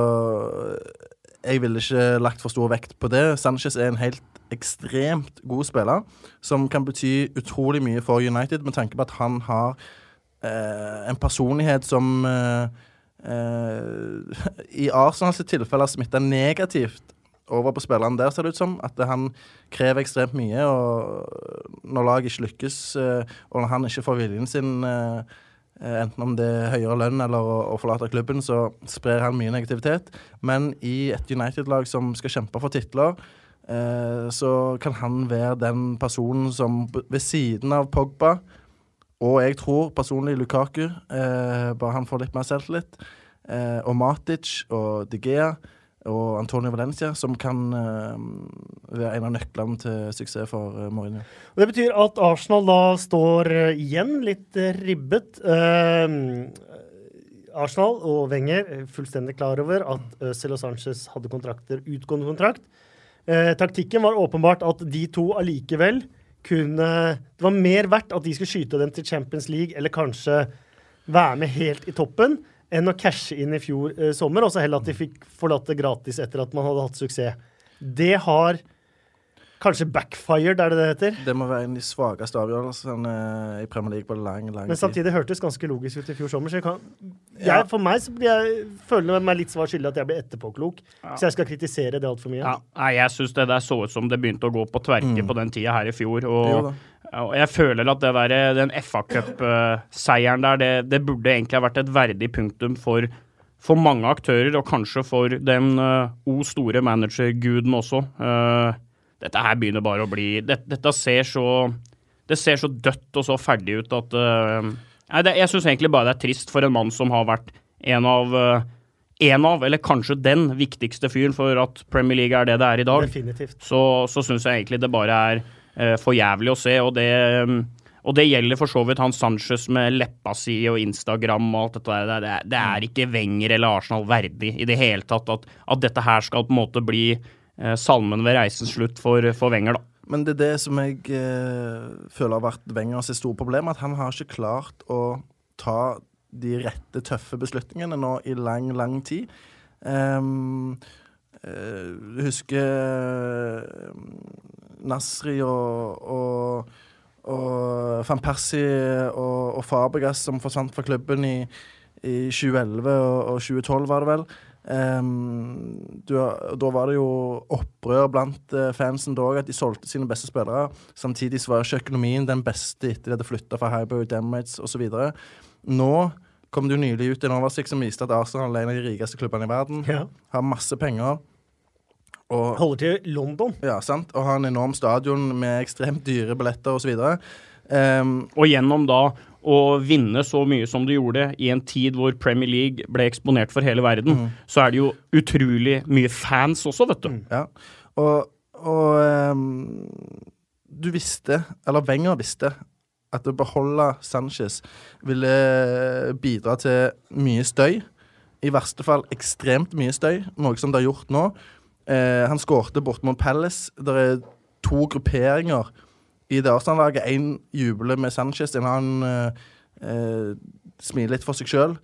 jeg ville ikke lagt for stor vekt på det. Sanchez er en helt ekstremt god spiller, som kan bety utrolig mye for United, med tanke på at han har eh, en personlighet som eh, eh, i Arsenals tilfelle har smitta negativt over på spilleren der, ser det ut som. At han krever ekstremt mye, og når laget ikke lykkes, eh, og når han ikke får viljen sin, eh, eh, enten om det er høyere lønn eller å, forlate klubben, så sprer han mye negativitet. Men i et United-lag som skal kjempe for titler, så kan han være den personen som ved siden av Pogba, og jeg tror personlig Lukaku, eh, bare han får litt mer selvtillit, eh, og Matic og De Gea og Antonio Valencia, som kan eh, være en av nøklene til suksess for eh, Mourinho. Det betyr at Arsenal da står eh, igjen litt ribbet. Arsenal og Wenger er fullstendig klar over at Øzil og Sanchez hadde kontrakter, utgående kontrakt. Eh, taktikken var åpenbart at de to allikevel kunne Det var mer verdt at de skulle skyte dem til Champions League, eller kanskje være med helt i toppen, enn å cashe inn i fjor eh, sommer, og så heller at de fikk forlatt det gratis etter at man hadde hatt suksess. Det har kanskje backfired, er det det heter? Det må være en av de svakeste avgjørelsene i Premier League på lang, lang tid. Men samtidig hørtes ganske logisk ut i fjor sommer. Så jeg kan, Ja. for meg så blir jeg, føler jeg meg litt svar skyldig at jeg blir etterpåklok. Så jeg skal kritisere det altfor mye. Ja, nei, jeg syns det der så ut som det begynte å gå på tverke på den tida her i fjor. Og, og jeg føler at det der, den FA Cup-seieren der, det, det burde egentlig ha vært et verdig punktum for, for mange aktører, og kanskje for den uh, o store managerguden også. Eh, dette her begynner bare å bli det, Dette ser så Det ser så dødt og så ferdig ut at uh, Nei, det, jeg syns egentlig bare det er trist for en mann som har vært en av uh, en av, eller kanskje den viktigste fyren for at Premier League er det det er i dag, Definitivt. så, så syns jeg egentlig det bare er uh, for jævlig å se. Og det, um, og det gjelder for så vidt han Sanchez med leppa si og Instagram og alt dette der. Det er, det er ikke Wenger eller Arsenal verdig i det hele tatt at, at dette her skal på en måte bli salmen ved reisens slutt for, for Wenger, da. Men det er det som jeg eh, føler har vært Wengers store problem, at han har ikke klart å ta de rette, tøffe beslutningene nå i lang, lang tid. Um, uh, husker uh, Nasri og, og, og van Persie og, og Fabregas som forsvant fra klubben i, i 2011 og, og 2012, var det vel. Um, du, da var det jo opprør blant uh, fansen da at de solgte sine beste spillere. Samtidig så var ikke økonomien den beste etter de hadde flytta fra Highbury Demrates osv. Nå kom det jo nylig ut en oversikt som viste at Arsenal er en av de rikeste klubbene i verden. Ja. Har masse penger. Og, Holder til London. ja, sant? og har en enorm stadion med ekstremt dyre billetter osv. Um, Og gjennom da å vinne så mye som du gjorde i en tid hvor Premier League ble eksponert for hele verden, så er det jo utrolig mye fans også, vet du. ja. Og, og um, du visste, eller Wenger visste, at å beholde Sanchez ville bidra til mye støy. I verste fall ekstremt mye støy, noe som det har gjort nå. Eh, han skårte bort mot Palace. Det er to grupperinger i det Arsenal-laget. Én jubler med Sanchez, en annen uh, eh, smiler litt for seg sjøl.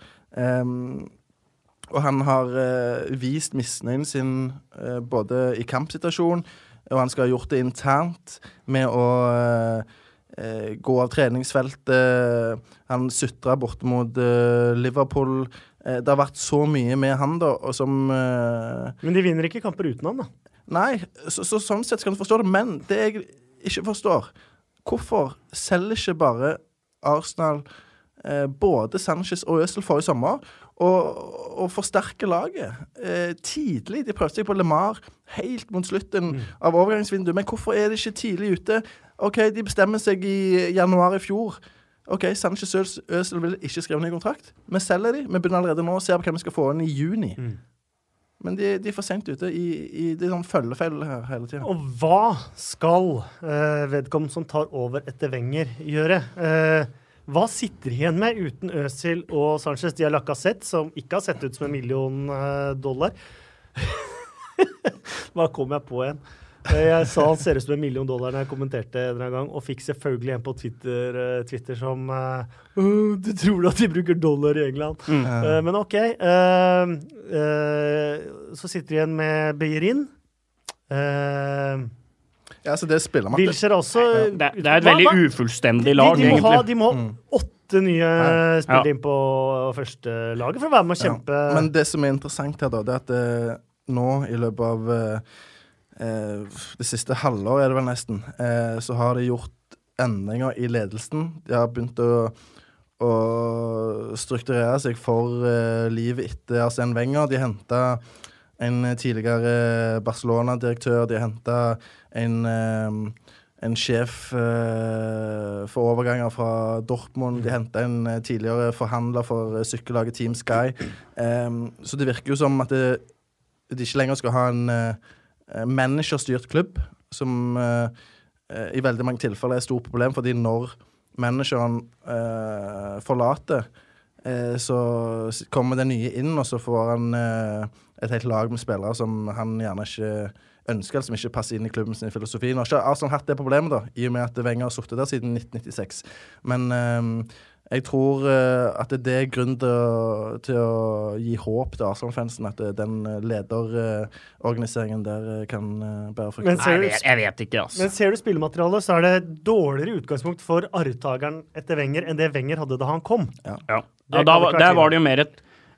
og han har eh, vist misnøyen sin eh, både i kampsituasjon, og han skal ha gjort det internt med å eh, eh, gå av treningsfeltet. Han sutra bort mot eh, Liverpool. Eh, det har vært så mye med han, da, og som eh, Men de vinner ikke kamper uten han, da. Nei, så, så sånn sett skal du forstå det. Men det jeg ikke forstår Hvorfor selger ikke bare Arsenal eh, både Sanchez og Øzil forrige sommer og, og forsterker laget eh, tidlig? De prøvde seg på LeMar helt mot slutten av overgangsvinduet, men hvorfor er de ikke tidlig ute? OK, de bestemmer seg i januar i fjor. OK, Sanchez og Øzil vil ikke skrive ny kontrakt. Vi selger de. Vi begynner allerede nå å se på hvem vi skal få inn i juni. Men de, de er for sent ute. I, i, er sånn følgefeil her hele tida. Og hva skal eh, vedkommende som tar over etter Wenger, gjøre? Eh, hva sitter de igjen med uten Øzil og Sanchez? De har Lacassette, som ikke har sett ut som en million eh, dollar. Hva kom jeg på igjen? Eh, Jeg sa han ser ut som en million dollar når jeg kommenterte en gang, og fikk selvfølgelig en på Twitter, eh, Twitter som eh, Du tror du at de bruker dollar i England? Eh, men OK. Uh, uh, så sitter de igjen med Beirin. Uh, Ja, så det spiller man Wilshere er også Det, det er et veldig hva- ufullstendig lag, de, må ha, de må ha åtte nye spillere Ja. inn på førstelaget for å være med og kjempe. Ja. Men det som er interessant her, da, det er at eh, nå i løpet av det siste halvåret, er det vel nesten, eh, så har de gjort endringer i ledelsen. De har begynt å, å strukturere seg for eh, livet etter Arsène Wenger. De henta en tidligere Barcelona-direktør. De henta en eh, en sjef eh, for overganger fra Dortmund. De henta en eh, tidligere forhandler for eh, sykkellaget Team Sky. Em, så det virker jo som at de ikke lenger skal ha en uh, managerstyrt klubb, som eh, eh, i veldig mange tilfeller er et stort problem, fordi når manageren eh, forlater, eh, så kommer det nye inn, og så får han eh, et helt lag med spillere som han gjerne ikke ønsker, som ikke passer inn i klubben sin filosofi. Nå har ikke Arsenal hatt det problemet, da, i og med at Wenger har sittet der siden 1996. Men eh, jeg tror eh, at det er grunn til til å gi håp til Arsenal-fansen, at eh, den lederorganiseringen der eh, kan eh, bære frukt. Men ser, jeg du, vet, jeg vet ikke, altså. men ser du spillematerialet, så er det dårligere utgangspunkt for arvtakeren etter Wenger enn det Wenger hadde da han kom. Ja. Det Ja, da, var- der var det jo mer et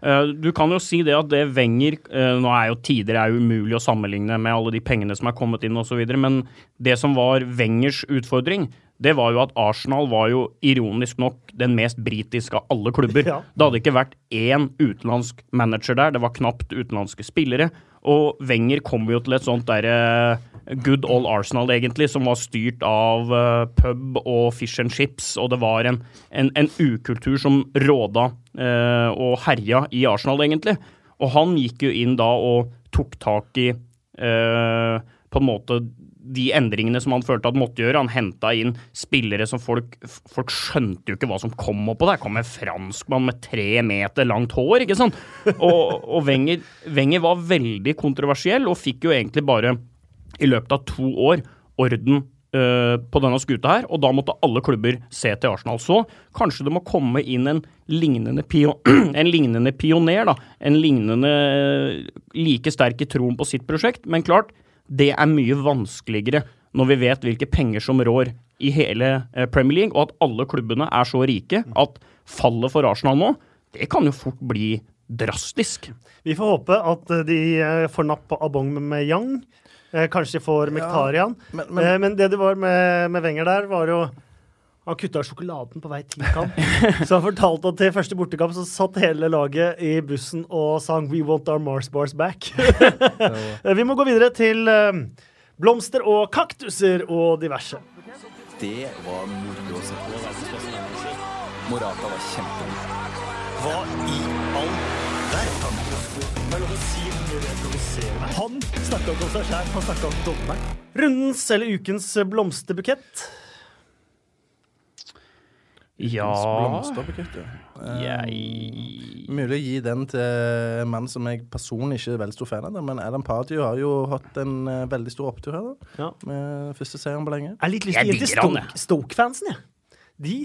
uh, Du kan jo si det at det Wenger uh, Nå er jo tider er jo umulig å sammenligne med alle de pengene som er kommet inn osv., men det som var Wengers utfordring, det var jo at Arsenal var jo ironisk nok den mest britiske av alle klubber. Ja. Det hadde ikke vært én utenlandsk manager der, det var knapt utenlandske spillere. Og Wenger kom jo til et sånt derre good old Arsenal, egentlig, som var styrt av eh, pub og fish and chips, og det var en, en, en ukultur som råda eh, og herja i Arsenal, egentlig. Og han gikk jo inn da og tok tak i eh, på en måte de endringene som han følte han måtte gjøre. Han henta inn spillere som folk Folk skjønte jo ikke hva som kom oppå der. Kom en franskmann med tre meter langt hår, ikke sant? Og, og Wenger, Wenger var veldig kontroversiell og fikk jo egentlig bare, i løpet av to år, orden uh, på denne skuta her, og da måtte alle klubber se til Arsenal. Så kanskje det må komme inn en lignende, pio en lignende pioner, da. En lignende like sterk i troen på sitt prosjekt. Men klart, det er mye vanskeligere når vi vet hvilke penger som rår i hele eh, Premier League, og at alle klubbene er så rike at fallet for Arsenal nå, det kan jo fort bli drastisk. Vi får håpe at eh, de eh, får napp på Abong med Yang. Kanskje de får Mektarian. Ja, men, men, men, det det var med, med Wenger der, var jo han kutta sjokoladen på vei til kamp. Så han fortalte at til første bortekamp så satt hele laget i bussen og sang 'We want our Mars bars back'. Vi må gå videre til uh, blomster og kaktuser og diverse. Det var moro å se på. Morata var kjempegod. Hva i all verden? Han snakka ikke om seg sjæl, han snakka om dommeren. Rundens eller ukens blomsterbukett. Ja Blomsterbukett, ja. Jeg Mulig å gi den til en mann som jeg personlig ikke er veldig stor fan av, men Adam Pardew har jo hatt en uh, veldig stor opptur her, da. Ja. Med første seieren på lenge. Jeg er litt lyst til å gi til Stoke-fansen, jeg. De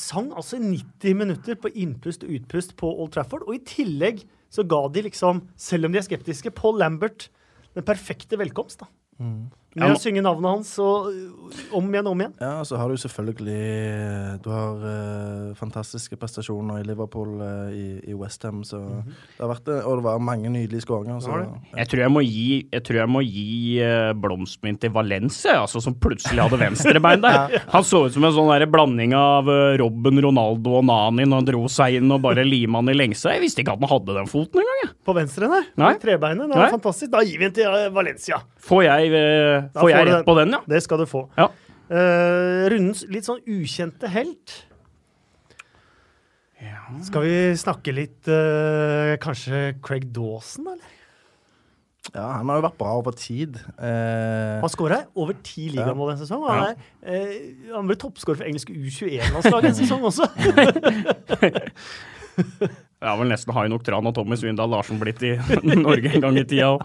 sang altså 90 minutter på innpust og utpust på Old Trafford, og i tillegg så ga de liksom, selv om de er skeptiske, Paul Lambert den perfekte velkomst, da. Mm. Med å synge navnet hans og om igjen og om igjen. Ja, så har du selvfølgelig Du har uh, fantastiske prestasjoner i Liverpool, uh, i, i Westham, så mm -hmm. det har vært det. Og det var mange nydelige skåringer. Ja. Jeg tror jeg må gi, jeg jeg må gi uh, blomsten min til Valencia, altså, som plutselig hadde venstrebein der. Han så ut som en sånn der blanding av uh, Robben, Ronaldo og Nani når han dro seg inn og bare lima han i lengse. Jeg visste ikke at han hadde den foten engang. På venstre, nei. nei. Trebeinet. Det var fantastisk. Da gir vi den til Valencia. Får jeg Får jeg rett på den, ja? Det skal du få. Ja. Uh, rundens litt sånn ukjente helt. Ja. Skal vi snakke litt uh, kanskje Craig Dawson, eller? Ja, han har jo vært bra over tid. Uh, han skåra over ti ligamål en sesong. Han, er, uh, han ble toppskårer for engelske U21-landslaget en sesong også. Jeg har vel nesten Hainok Tran og Tommy Svindal Larsen blitt i Norge en gang i tida òg.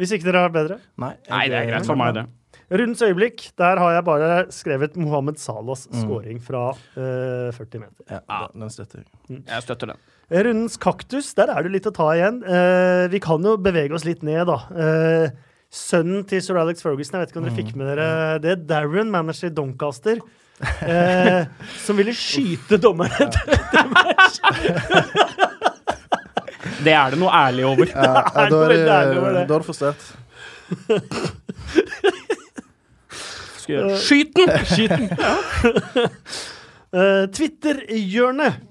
Hvis ikke dere har bedre? Nei, Nei det er greit for meg, det. Rundens øyeblikk, der har jeg bare skrevet Mohammed Salas mm. scoring fra uh, 40 meter. Ja, den støtter jeg. Mm. Jeg støtter den. Rundens kaktus, der er det litt å ta igjen. Uh, vi kan jo bevege oss litt ned, da. Uh, sønnen til sir Alex Ferguson, jeg vet ikke om dere mm. fikk med dere det. Darren, manager i Doncaster. Uh, som ville skyte dommeren etter match. Det er det noe ærlig over. Ja, ja, da er det, da er det frustrert. Skyt den! Skyt den. Ja. Uh, Twitter-hjørnet.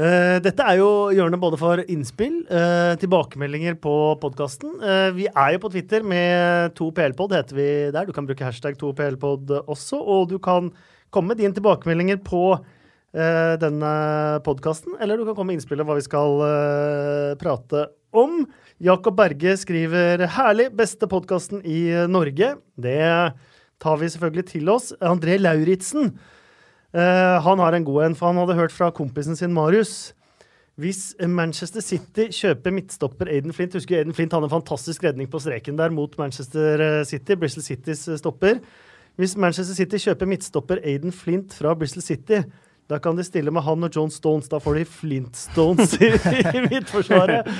Uh, dette er jo hjørnet både for innspill, uh, tilbakemeldinger på podkasten. Uh, vi er jo på Twitter med 2PLpod, heter vi der. Du kan bruke hashtag 2PLpod også. Og du kan komme med dine tilbakemeldinger på uh, denne podkasten, eller du kan komme med innspill om hva vi skal uh, prate om. Jakob Berge skriver 'Herlig, beste podkasten i Norge'. Det tar vi selvfølgelig til oss. André Lauritzen uh, han har en god en, for han hadde hørt fra kompisen sin Marius. Hvis Manchester City kjøper midtstopper Aiden Flint Husker Aiden Flint hadde en fantastisk redning på streken der mot Manchester City, Bristol Citys stopper. Hvis Manchester City kjøper midtstopper Aiden Flint fra Bristol City, da kan de stille med han og John Stones. Da får de Flintstones i, i Midtforsvaret.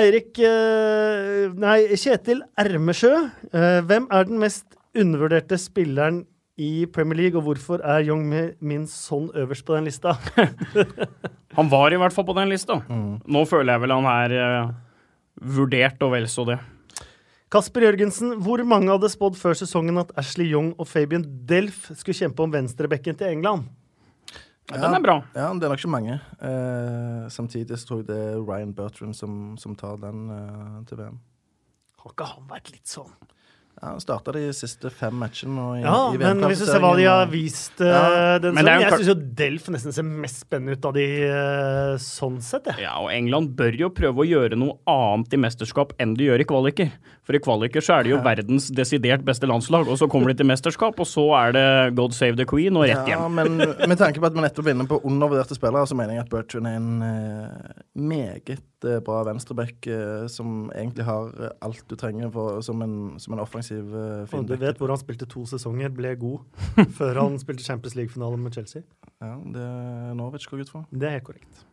Eirik eh, Nei, Kjetil Ermesjø. Eh, hvem er den mest undervurderte spilleren i Premier League, og hvorfor er Young Min sånn øverst på den lista? han var i hvert fall på den lista. Mm. Nå føler jeg vel han er uh, vurdert og vel så det. Kasper Jørgensen, hvor mange hadde spådd før sesongen at Ashley Young og Fabian Delf skulle kjempe om venstrebekken til England? Ja, den er bra. Ja, det er nok ikke mange. Eh, samtidig så tror jeg det er Ryan Bertrand som, som tar den eh, til VM. Har ikke han vært litt sånn Ja, Han starta de siste fem matchene nå i, Ja, i men hvis du ser hva de har vist ja. uh, den men Jeg syns jo Delf nesten ser mest spennende ut av de uh, sånn sett, jeg. Ja, og England bør jo prøve å gjøre noe annet i mesterskap enn de gjør i kvaliker. For i kvaliker så er det jo verdens desidert beste landslag, og så kommer de til mesterskap, og så er det God save the queen og rett Ja, hjem. men med tanke på at vi nettopp vinner inne på undervurderte spillere, så mener jeg at Bertrand er en uh, meget bra venstreback som egentlig har alt du trenger for, som, en, som en offensiv uh, finback. du vet hvor han spilte to sesonger, ble god, før han spilte Champions League-finale med Chelsea. Ja, det er Norwich går ut fra. Det er helt korrekt.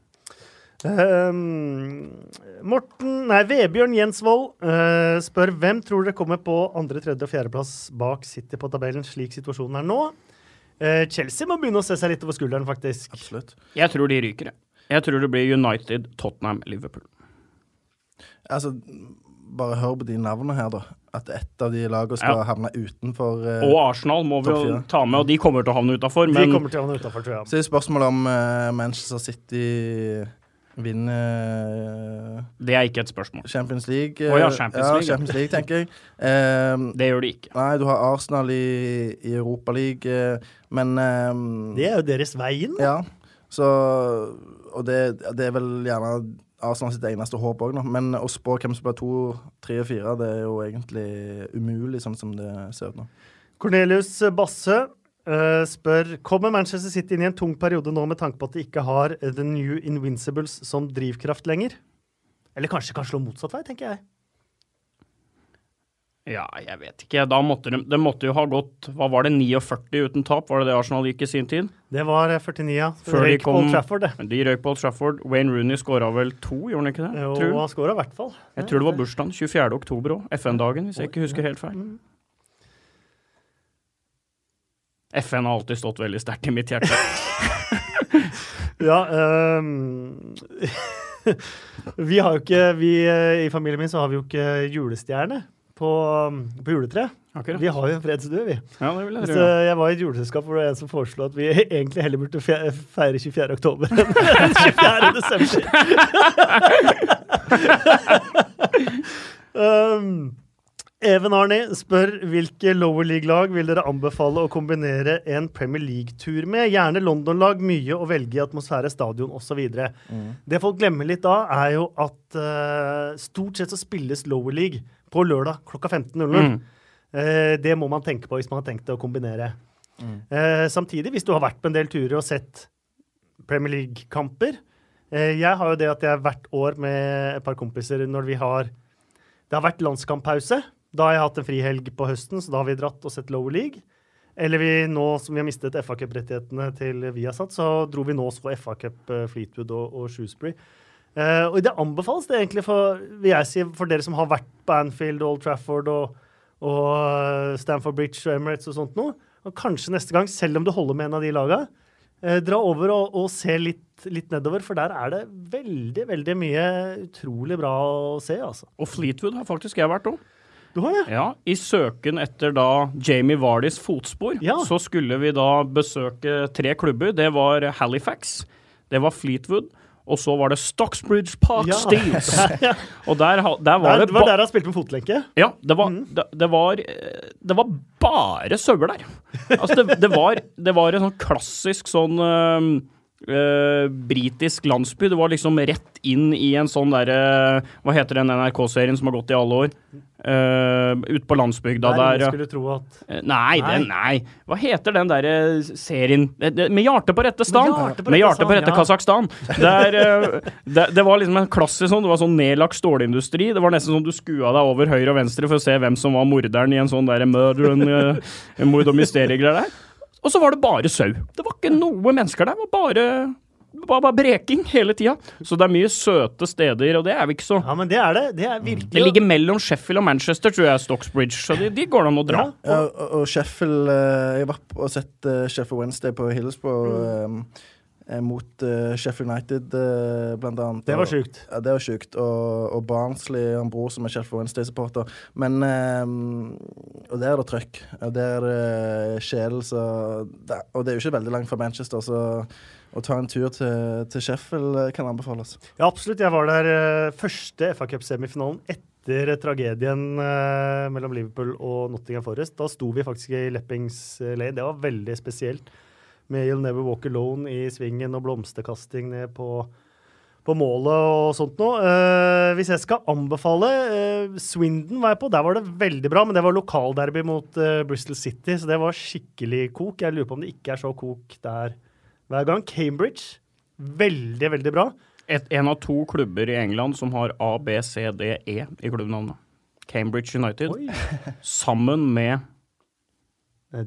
Ehm, Morten Nei, Vebjørn Jensvold uh, spør hvem tror dere kommer på andre, tredje og fjerdeplass bak City på tabellen, slik situasjonen er nå. Uh, Chelsea må begynne å se seg litt over skulderen, faktisk. Absolutt. Jeg tror de ryker, jeg. Jeg tror det blir United, Tottenham, Liverpool. Altså, bare hør på de navnene her, da. At ett av de lagene skal Ja. havne utenfor eh, Og Arsenal må vi jo ta med, og de kommer til å havne utafor, De men kommer til å havne utenfor, tror jeg. Så er spørsmålet om eh, Manchester City vinner eh, det er ikke et spørsmål. Champions League. eh, Å ja, Champions League, ja. Champions League, tenker jeg. Ehm, Det gjør de ikke. nei, du har Arsenal i, i Europaligaen, men ehm, Det er jo deres veien. da. Ja. Så Og det, det er vel gjerne Arsenal sitt eneste håp òg. Men å spå hvem som blir to, tre og fire, det er jo egentlig umulig, sånn som det ser ut nå. Cornelius Basse uh, spør Kommer Manchester City inn i en tung periode nå med tanke på at de ikke har The New Invincibles som drivkraft lenger? Eller kanskje kan slå motsatt vei, tenker jeg. Ja, jeg vet ikke. Da måtte de, de måtte jo ha gått Hva var det, 49 uten tap? Var det det Arsenal gikk i sin tid? Det var eh, 49, ja. Før de Røyk på Old Trafford, det. De røyk på Old Trafford. Wayne Rooney skåra vel to, gjorde han ikke det? Jo, Tror. han skåra i hvert fall. Jeg tror det var bursdagen. 24. oktober òg. FN-dagen, hvis jeg ikke husker helt feil. FN har alltid stått veldig sterkt i mitt hjerte. Ja, um... Vi har jo ikke Vi eh, i familien min så har vi jo ikke julestjerne på, um, på juletre. Akkurat. Vi har jo en fredsdue, vi. Ja, det vil jeg Så tro. jeg var i et juleselskap hvor det var en som foreslo at vi egentlig heller burde feire 24. oktober enn 24. desember. um, Even Arni spør hvilke lower league-lag vil dere anbefale å kombinere en Premier League-tur med? Gjerne London-lag, mye å velge i atmosfære, stadion osv. Det folk glemmer litt da, er jo at uh, stort sett så spilles lower league på lørdag klokka 15.00. Mm. Eh, det må man tenke på hvis man har tenkt å kombinere. Eh, samtidig, hvis du har vært på en del turer og sett Premier League-kamper eh, Jeg har jo det at jeg hvert år med et par kompiser når vi har Det har vært landskamppause. Da har jeg hatt en frihelg på høsten, så da har vi dratt og sett Lower League. Eller vi nå som vi har mistet FA Cup-rettighetene til Viasat, så dro vi nå så FA Cup eh, Fleetwood og, og Shrewsbury. Eh, og det anbefales det egentlig for, si, for dere som har vært på Anfield Old Trafford og, og eh, Stamford Bridge og Emirates og sånt noe. Og kanskje neste gang, selv om du holder med en av de laga, uh, dra over og, og se litt, litt nedover, for der er det veldig, veldig mye utrolig bra å se, altså. Og Fleetwood har faktisk jeg vært òg. Du har det? Ja, I søken etter da Jamie Vardys fotspor, Ja. så skulle vi da besøke tre klubber. Det var Halifax, det var Fleetwood, og så var det Stocksbridge Park Ja. Steels. Og der, der var det det var der han spilte med fotlenke. ja, det var, Mm. det, det var eh, Det var bare sauer der. Altså, det, det, var, det var en sånn klassisk sånn eh, eh, britisk landsby. Det var liksom rett inn i en sånn derre Hva heter den NRK-serien som har gått i alle år? Uh, Ute på landsbygda nei, der. skulle tro at Uh, Nei, Nei. Den, nei. Hva heter den derre serien Med hjertet på rette stand? Med hjertet på rette ja. Kasakhstan. Der, eh, det, det var liksom en klassisk sånn Det var sånn nedlagt stålindustri. Det var nesten sånn du skua deg over høyre og venstre for å se hvem som var morderen i en sånn derre murder and, eh, mord og mysteriegreier der. Og så var det bare sau. Det var ikke noe mennesker der. Det var bare bare, bare breking hele tida. Så det er mye søte steder, og det er vi ikke så Ja, men det er det. Det er virkelig Det ligger mellom Sheffield og Manchester, tror jeg, Stocksbridge, så de, de går det an å dra. Ja. Og, og Sheffield eh, Jeg var på og sett eh, Sheffield Wednesday på Hillsborough Mm. Eh, mot uh, Sheffield United, uh, blant annet. Det var sjukt. Ja, det var sjukt. Og, og Barnsley, han bror som er Sheffield Wednesday-supporter. Men eh, Og der er det trøkk. Og der er det sjel, så det, Og det er jo ikke veldig langt fra Manchester, så å ta en tur til, til Sheffield kan anbefales. Ja, absolutt. Jeg var der første FA Cup-semifinalen etter tragedien mellom Liverpool og Nottingham Forest. Da sto vi faktisk i Leppings Lane. Det var veldig spesielt. Med You'll Never Walk Alone i svingen og blomsterkasting ned på, på målet og sånt noe. Eh, hvis jeg skal anbefale eh, Swindon var jeg på. Der var det veldig bra, men det var lokalderby mot eh, Bristol City, så det var skikkelig kok. Jeg lurer på om det ikke er så kok der hver gang. Cambridge, veldig, veldig bra. Et, en av to klubber i England som har A, B, C, D, E i klubbnavnet. Cambridge United. Oi. Sammen med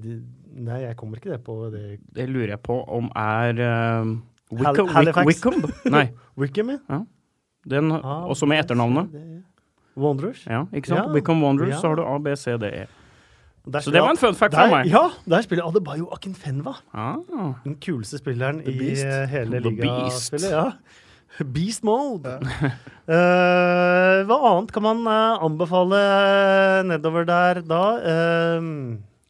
de, nei, jeg kommer ikke det på det. Det lurer jeg på om er uh, Wickham, Halifax. Wickham? Nei. Wickham, ja. Den, Ah, også med etternavnet. Wanderers. Ja, ikke sant? Ja. Wickham Wanderers, Ja. så har du A, B, C, D, E. Der Så det var en fun fact der, for meg. Ja, der spiller Adebayo Akinfenwa. Ah, Den kuleste spilleren i eh, hele ligaspillet. Ja. Beast mode. Eh, hva annet kan man uh, anbefale nedover der da? Eh,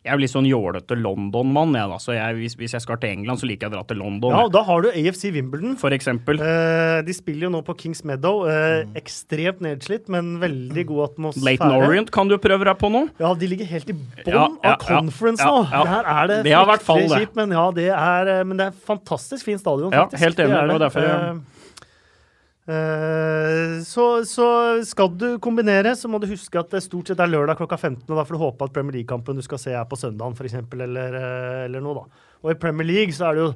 jeg er litt sånn jålete London-mann, Ja. Så hvis, hvis jeg skal til England, så liker jeg å dra til London. ja, og da har du AFC Wimbledon. For eksempel. Eh, de spiller jo nå på Kings Meadow. eh, Ekstremt nedslitt, men veldig god atmosfære. Leighton Orient kan du prøve deg på nå. Ja, de ligger helt i bånn Ja, ja, av conference nå. ja. Der er det Det fryktelig kjipt, men ja, det eh, men det er fantastisk fin stadion, Faktisk. Ja, helt enig, Det er det Og derfor eh, så, så skal du kombinere, så må du huske at det stort sett er lørdag klokka 15. Og da får du håpe at Premier League-kampen du skal se er på søndagen, f.eks., eller, eh, eller noe, da. Og i Premier League så er det jo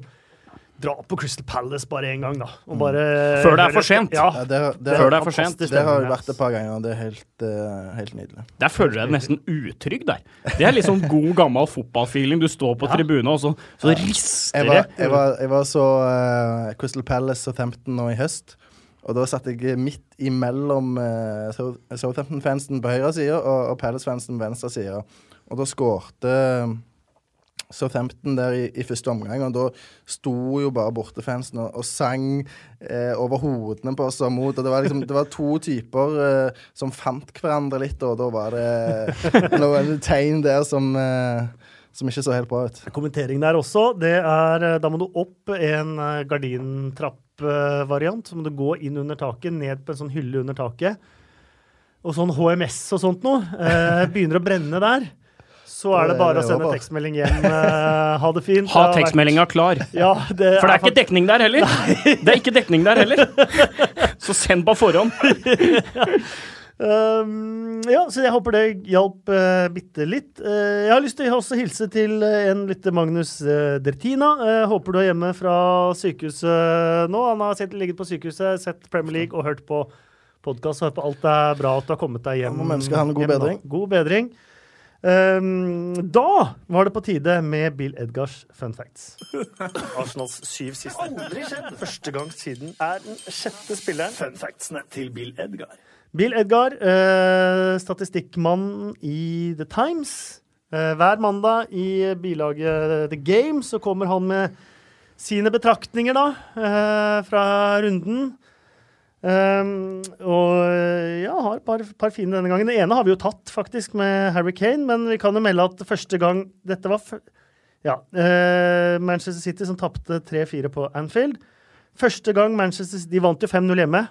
dra på Crystal Palace bare én gang, da. Og bare Mm. Før det er for sent. Ja. Ja, det, det, Før det er for sent. det har vært et par ganger, og det er helt, eh, helt nydelig. Der føler jeg deg nesten utrygg der. Det er litt sånn god, gammel fotballfeeling. Du står på tribunen, og så, så rister Jeg det. var, jeg jeg var så uh, Crystal Palace og Southampton nå i høst. Og da satt jeg midt imellom uh, Southampton-fansen på høyre side og, og Palace-fansen på venstre side. Og da skårte eh, Southampton der i, i første omgang, og da sto jo bare bortefansen og, og sang eh, over hodene på oss og mot. Og det var liksom det var to typer eh, som fant hverandre litt, og da var det noen tegn der som, eh, som ikke så helt bra ut. kommentering der også. Det er, eh, da må du opp en eh, gardintrapp-variant. Så må du gå inn under taket, ned på en sånn hylle under taket. Og sånn HMS og sånt noe. Eh, begynner å brenne der. Så er det bare å sende tekstmelding hjem. Eh, ha det fint. Ha tekstmeldinga klar. Ja, det For det er ikke dekning der heller. Det er ikke dekning der heller. Så send på forhånd. Um, ja, så jeg håper det hjalp uh, bitte litt. Uh, jeg har lyst til å også hilse til uh, en lytter, Magnus uh, Dertina. Håper du er hjemme fra sykehuset nå. Han har sett, ligget på sykehuset, sett Premier League og hørt på podkast. Håper alt er bra at du har kommet deg hjem. Må han god hjem bedring. God bedring. Um, da var det på tide med Bill Edgars fun facts. Arsenals syv siste. Aldri skjedd. Første gang siden er den sjette spilleren. Fun factsene til Bill Edgar. Bill Edgar, eh, statistikkmann i The Times. Eh, hver mandag i bilaget The Game så kommer han med sine betraktninger da, eh, fra runden. Um, og eh, ja, har et par, par fine denne gangen. Det ene har vi jo tatt, faktisk, med Harry Kane, men vi kan jo melde at første gang Dette var ja, eh, Manchester City som tapte 3-4 på Anfield. Første gang Manchester City De vant jo 5-0 hjemme.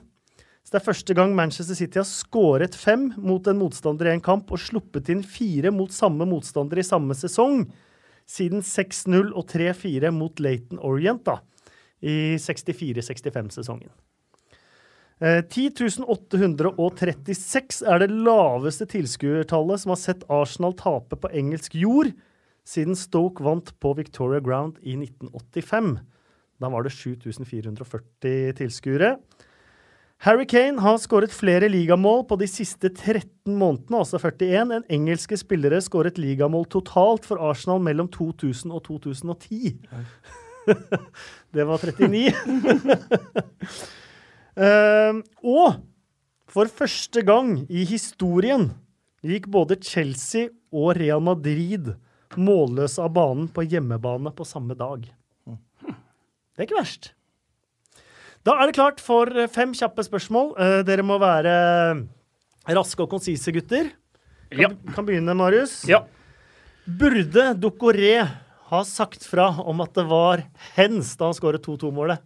Så det er første gang Manchester City har skåret fem mot en motstander i en kamp og sluppet inn fire mot samme motstander i samme sesong, siden 6-0 og 3-4 mot Leighton Orient da, i 64-65-sesongen. Eh, 10.836 er det laveste tilskuertallet som har sett Arsenal tape på engelsk jord siden Stoke vant på Victoria Ground i 1985. Da var det 7440 tilskuere. Harry Kane har skåret flere ligamål på de siste 13 månedene, altså 41, enn engelske spillere skåret ligamål totalt for Arsenal mellom 2000 og 2010. det var 39. uh, og for første gang i historien gikk både Chelsea og Real Madrid målløse av banen på hjemmebane på samme dag. Det er ikke verst. Da er det klart for eh, fem kjappe spørsmål. Eh, dere må være raske og konsise, gutter. Kan, Ja. kan begynne, Marius. Ja. Burde Dokoré ha sagt fra om at det var hens da han skåret 2-2-målet?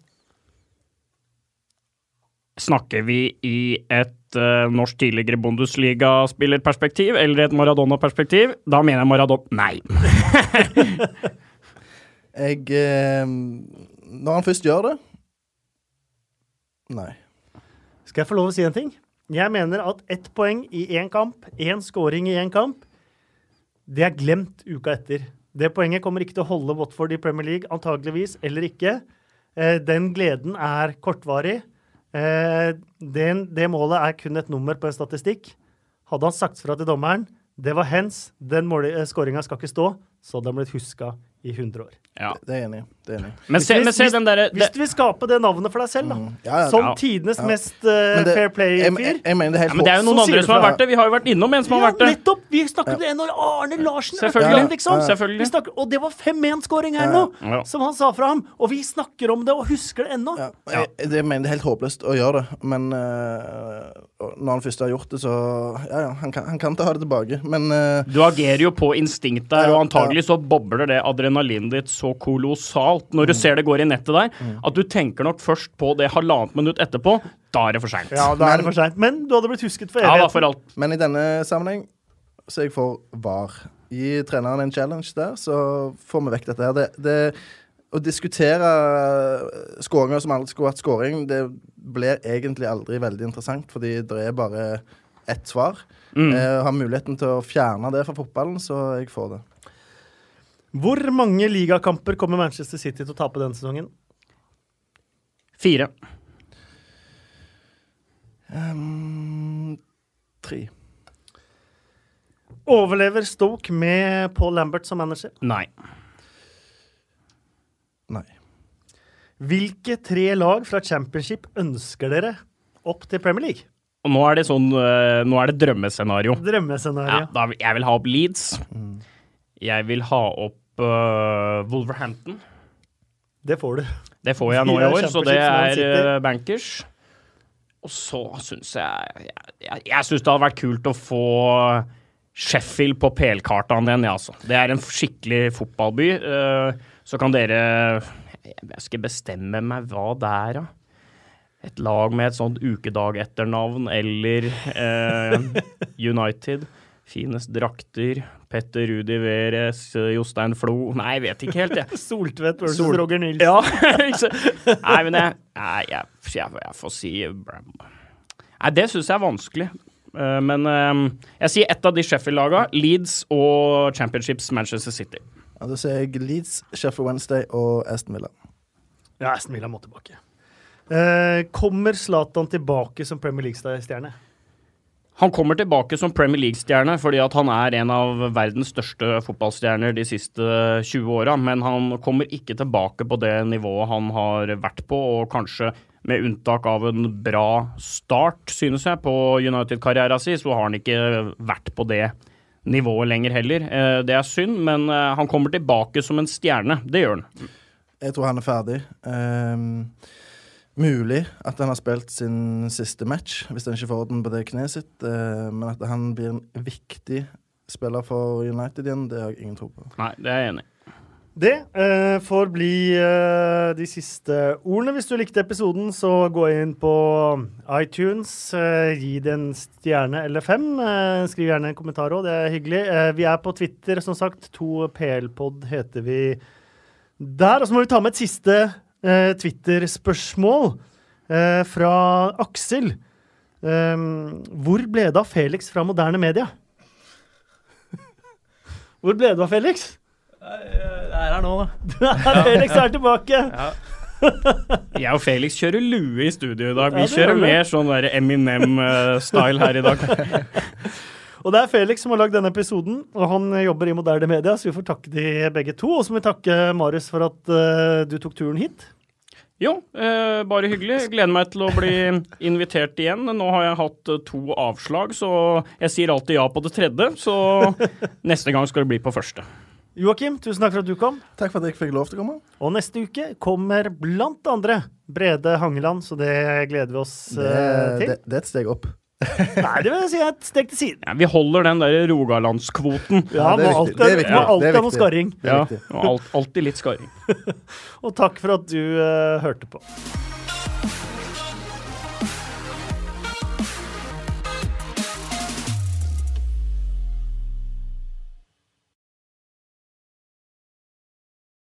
Snakker vi i et uh, norsk tidligere Bundesliga-spillerperspektiv eller et Maradona-perspektiv? Da mener jeg Maradona Nei. Jeg eh, Når han først gjør det Nei. Skal jeg få lov å si en ting? Jeg mener at ett poeng i én kamp, én scoring i én kamp, det er glemt uka etter. Det poenget kommer ikke til å holde Watford i Premier League, antageligvis, eller ikke. Eh, den gleden er kortvarig. Eh, den, det målet er kun et nummer på en statistikk. Hadde han sagt fra til dommeren det var hens, den skåringa skal ikke stå, så hadde han blitt huska i 100 år. Ja. Det er enig. Det er enig. Men se, men se hvis, den derre hvis du vil skape det navnet for deg selv, da. Mm. Ja, ja, Som ja. tidenes Ja. mest uh, det- fair play-fyr. jeg, jeg mener det helt ja, Men det er jo noen Så andre som har vært det. Vi har jo vært innom en som har vært det. nettopp! Vi snakket om det når Arne Larsen Selvfølgelig. liksom. Selvfølgelig. Vi snakker, og det var 5-1-skåring her nå, Ja. som han sa fra ham. Og vi snakker om det og husker det ennå. Ja, jeg, jeg mener det er helt håpløst å gjøre det, men uh, når han først har gjort det, så Ja, ja, han kan, han kan ta det tilbake, men uh, Du agerer jo på instinkt der, og antagelig så bobler det adrenalinet ditt så kolossalt når du ser det går i nettet der, at du tenker nok først på det halvannet minutt etterpå. Da er det for seint. Ja, da er det Men- for seint. Men du hadde blitt husket for Ja da, for alt. Men i denne sammenheng så er jeg for VAR. Gi treneren en challenge der, så får vi vekk dette her. Det, det, å diskutere skåringer som aldri skulle vært skåring, det blir egentlig aldri veldig interessant, fordi det er bare ett svar. Mm. Jeg har muligheten til å fjerne det fra fotballen, så jeg får det. Hvor mange ligakamper kommer Manchester City til å tape denne sesongen? Fire. Um, tre. Overlever Stoke med Paul Lambert som manager? Nei. Nei. Hvilke tre lag fra Championship ønsker dere opp til Premier League? Og nå er det sånn øh, Nå er det drømmescenario. Ja, Drømmescenario. da, jeg vil ha opp Leeds. Jeg vil ha opp uh, Wolverhampton. Det får du. Det får jeg nå i år, så det er øh, bankers. Og så syns jeg Jeg, jeg, jeg syns det hadde vært kult å få Sheffield på PL-kartaen igjen, ja, altså. Det er en skikkelig fotballby. øh, så kan dere Jeg skal bestemme meg hva det er, da. Et lag med et sånt ukedag-etternavn eller eh, United. Finest drakter. Petter Rudi Veres, Jostein Flo Nei, jeg vet ikke helt, jeg. Soltvedt versus Sol- Roger Nilsen. Ja. Nei, men jeg, nei, jeg, jeg, jeg får si Nei, det syns jeg er vanskelig. Eh, men eh, jeg sier ett av de Sheffield-laga. Leeds og Championships Manchester City. Ja, da sier jeg Leeds, Sheffield Wednesday og Aston Villa. Ja, Aston Villa må tilbake. Eh, kommer Zlatan tilbake som Premier League-stjerne? Han kommer tilbake som Premier League-stjerne fordi at han er en av verdens største fotballstjerner de siste 20 åra, men han kommer ikke tilbake på det nivået han har vært på, og kanskje med unntak av en bra start, synes jeg, på United-karriera si, så har han ikke vært på det nivået lenger heller. Eh, Det er synd, men eh, han kommer tilbake som en stjerne. Det gjør han. Jeg tror han er ferdig. Ehm, mulig at han har spilt sin siste match, hvis han ikke får orden på det kneet sitt. eh, men at han blir en viktig spiller for United igjen, det har jeg ingen tro på. Nei, det er jeg enig i. Det eh, får bli eh, de siste ordene. Hvis du likte episoden, så gå inn på iTunes. eh, gi det en stjerne eller fem. Eh, skriv gjerne en kommentar òg, det er hyggelig. Eh, vi er på Twitter, som sagt. To PL-pod heter vi der. Og så må vi ta med et siste eh, Twitter-spørsmål eh, fra Aksel. Eh, hvor ble det av Felix fra moderne media? Hvor ble det av Felix? Jeg er her nå, da. Felix er tilbake. Jeg og Felix kjører lue i studio i dag. Vi kjører mer sånn der Eminem-style her i dag. Og det er Felix som har lagd denne episoden, og han jobber i moderne media, så vi får takke de begge to. Og så må vi takke Marius for at uh, du tok turen hit. Jo, eh, bare hyggelig. Gleder meg til å bli invitert igjen. Nå har jeg hatt eh, to avslag, så jeg sier alltid ja på det tredje. Så neste gang skal det bli på første. Joakim, tusen takk for at du kom. Takk for at jeg fikk lov til å komme. Og neste uke kommer blant andre Brede Hangeland, så det gleder vi oss Det, eh, til. det, det er et steg opp. Nei, det vil jeg si er et steg til siden. Ja, vi holder den der Rogalandskvoten. Ja, Ja, det er viktig. Det er alltid, ja, er alltid noe skarring. Ja, og alt, alltid litt skarring. Og takk for at du uh, hørte på.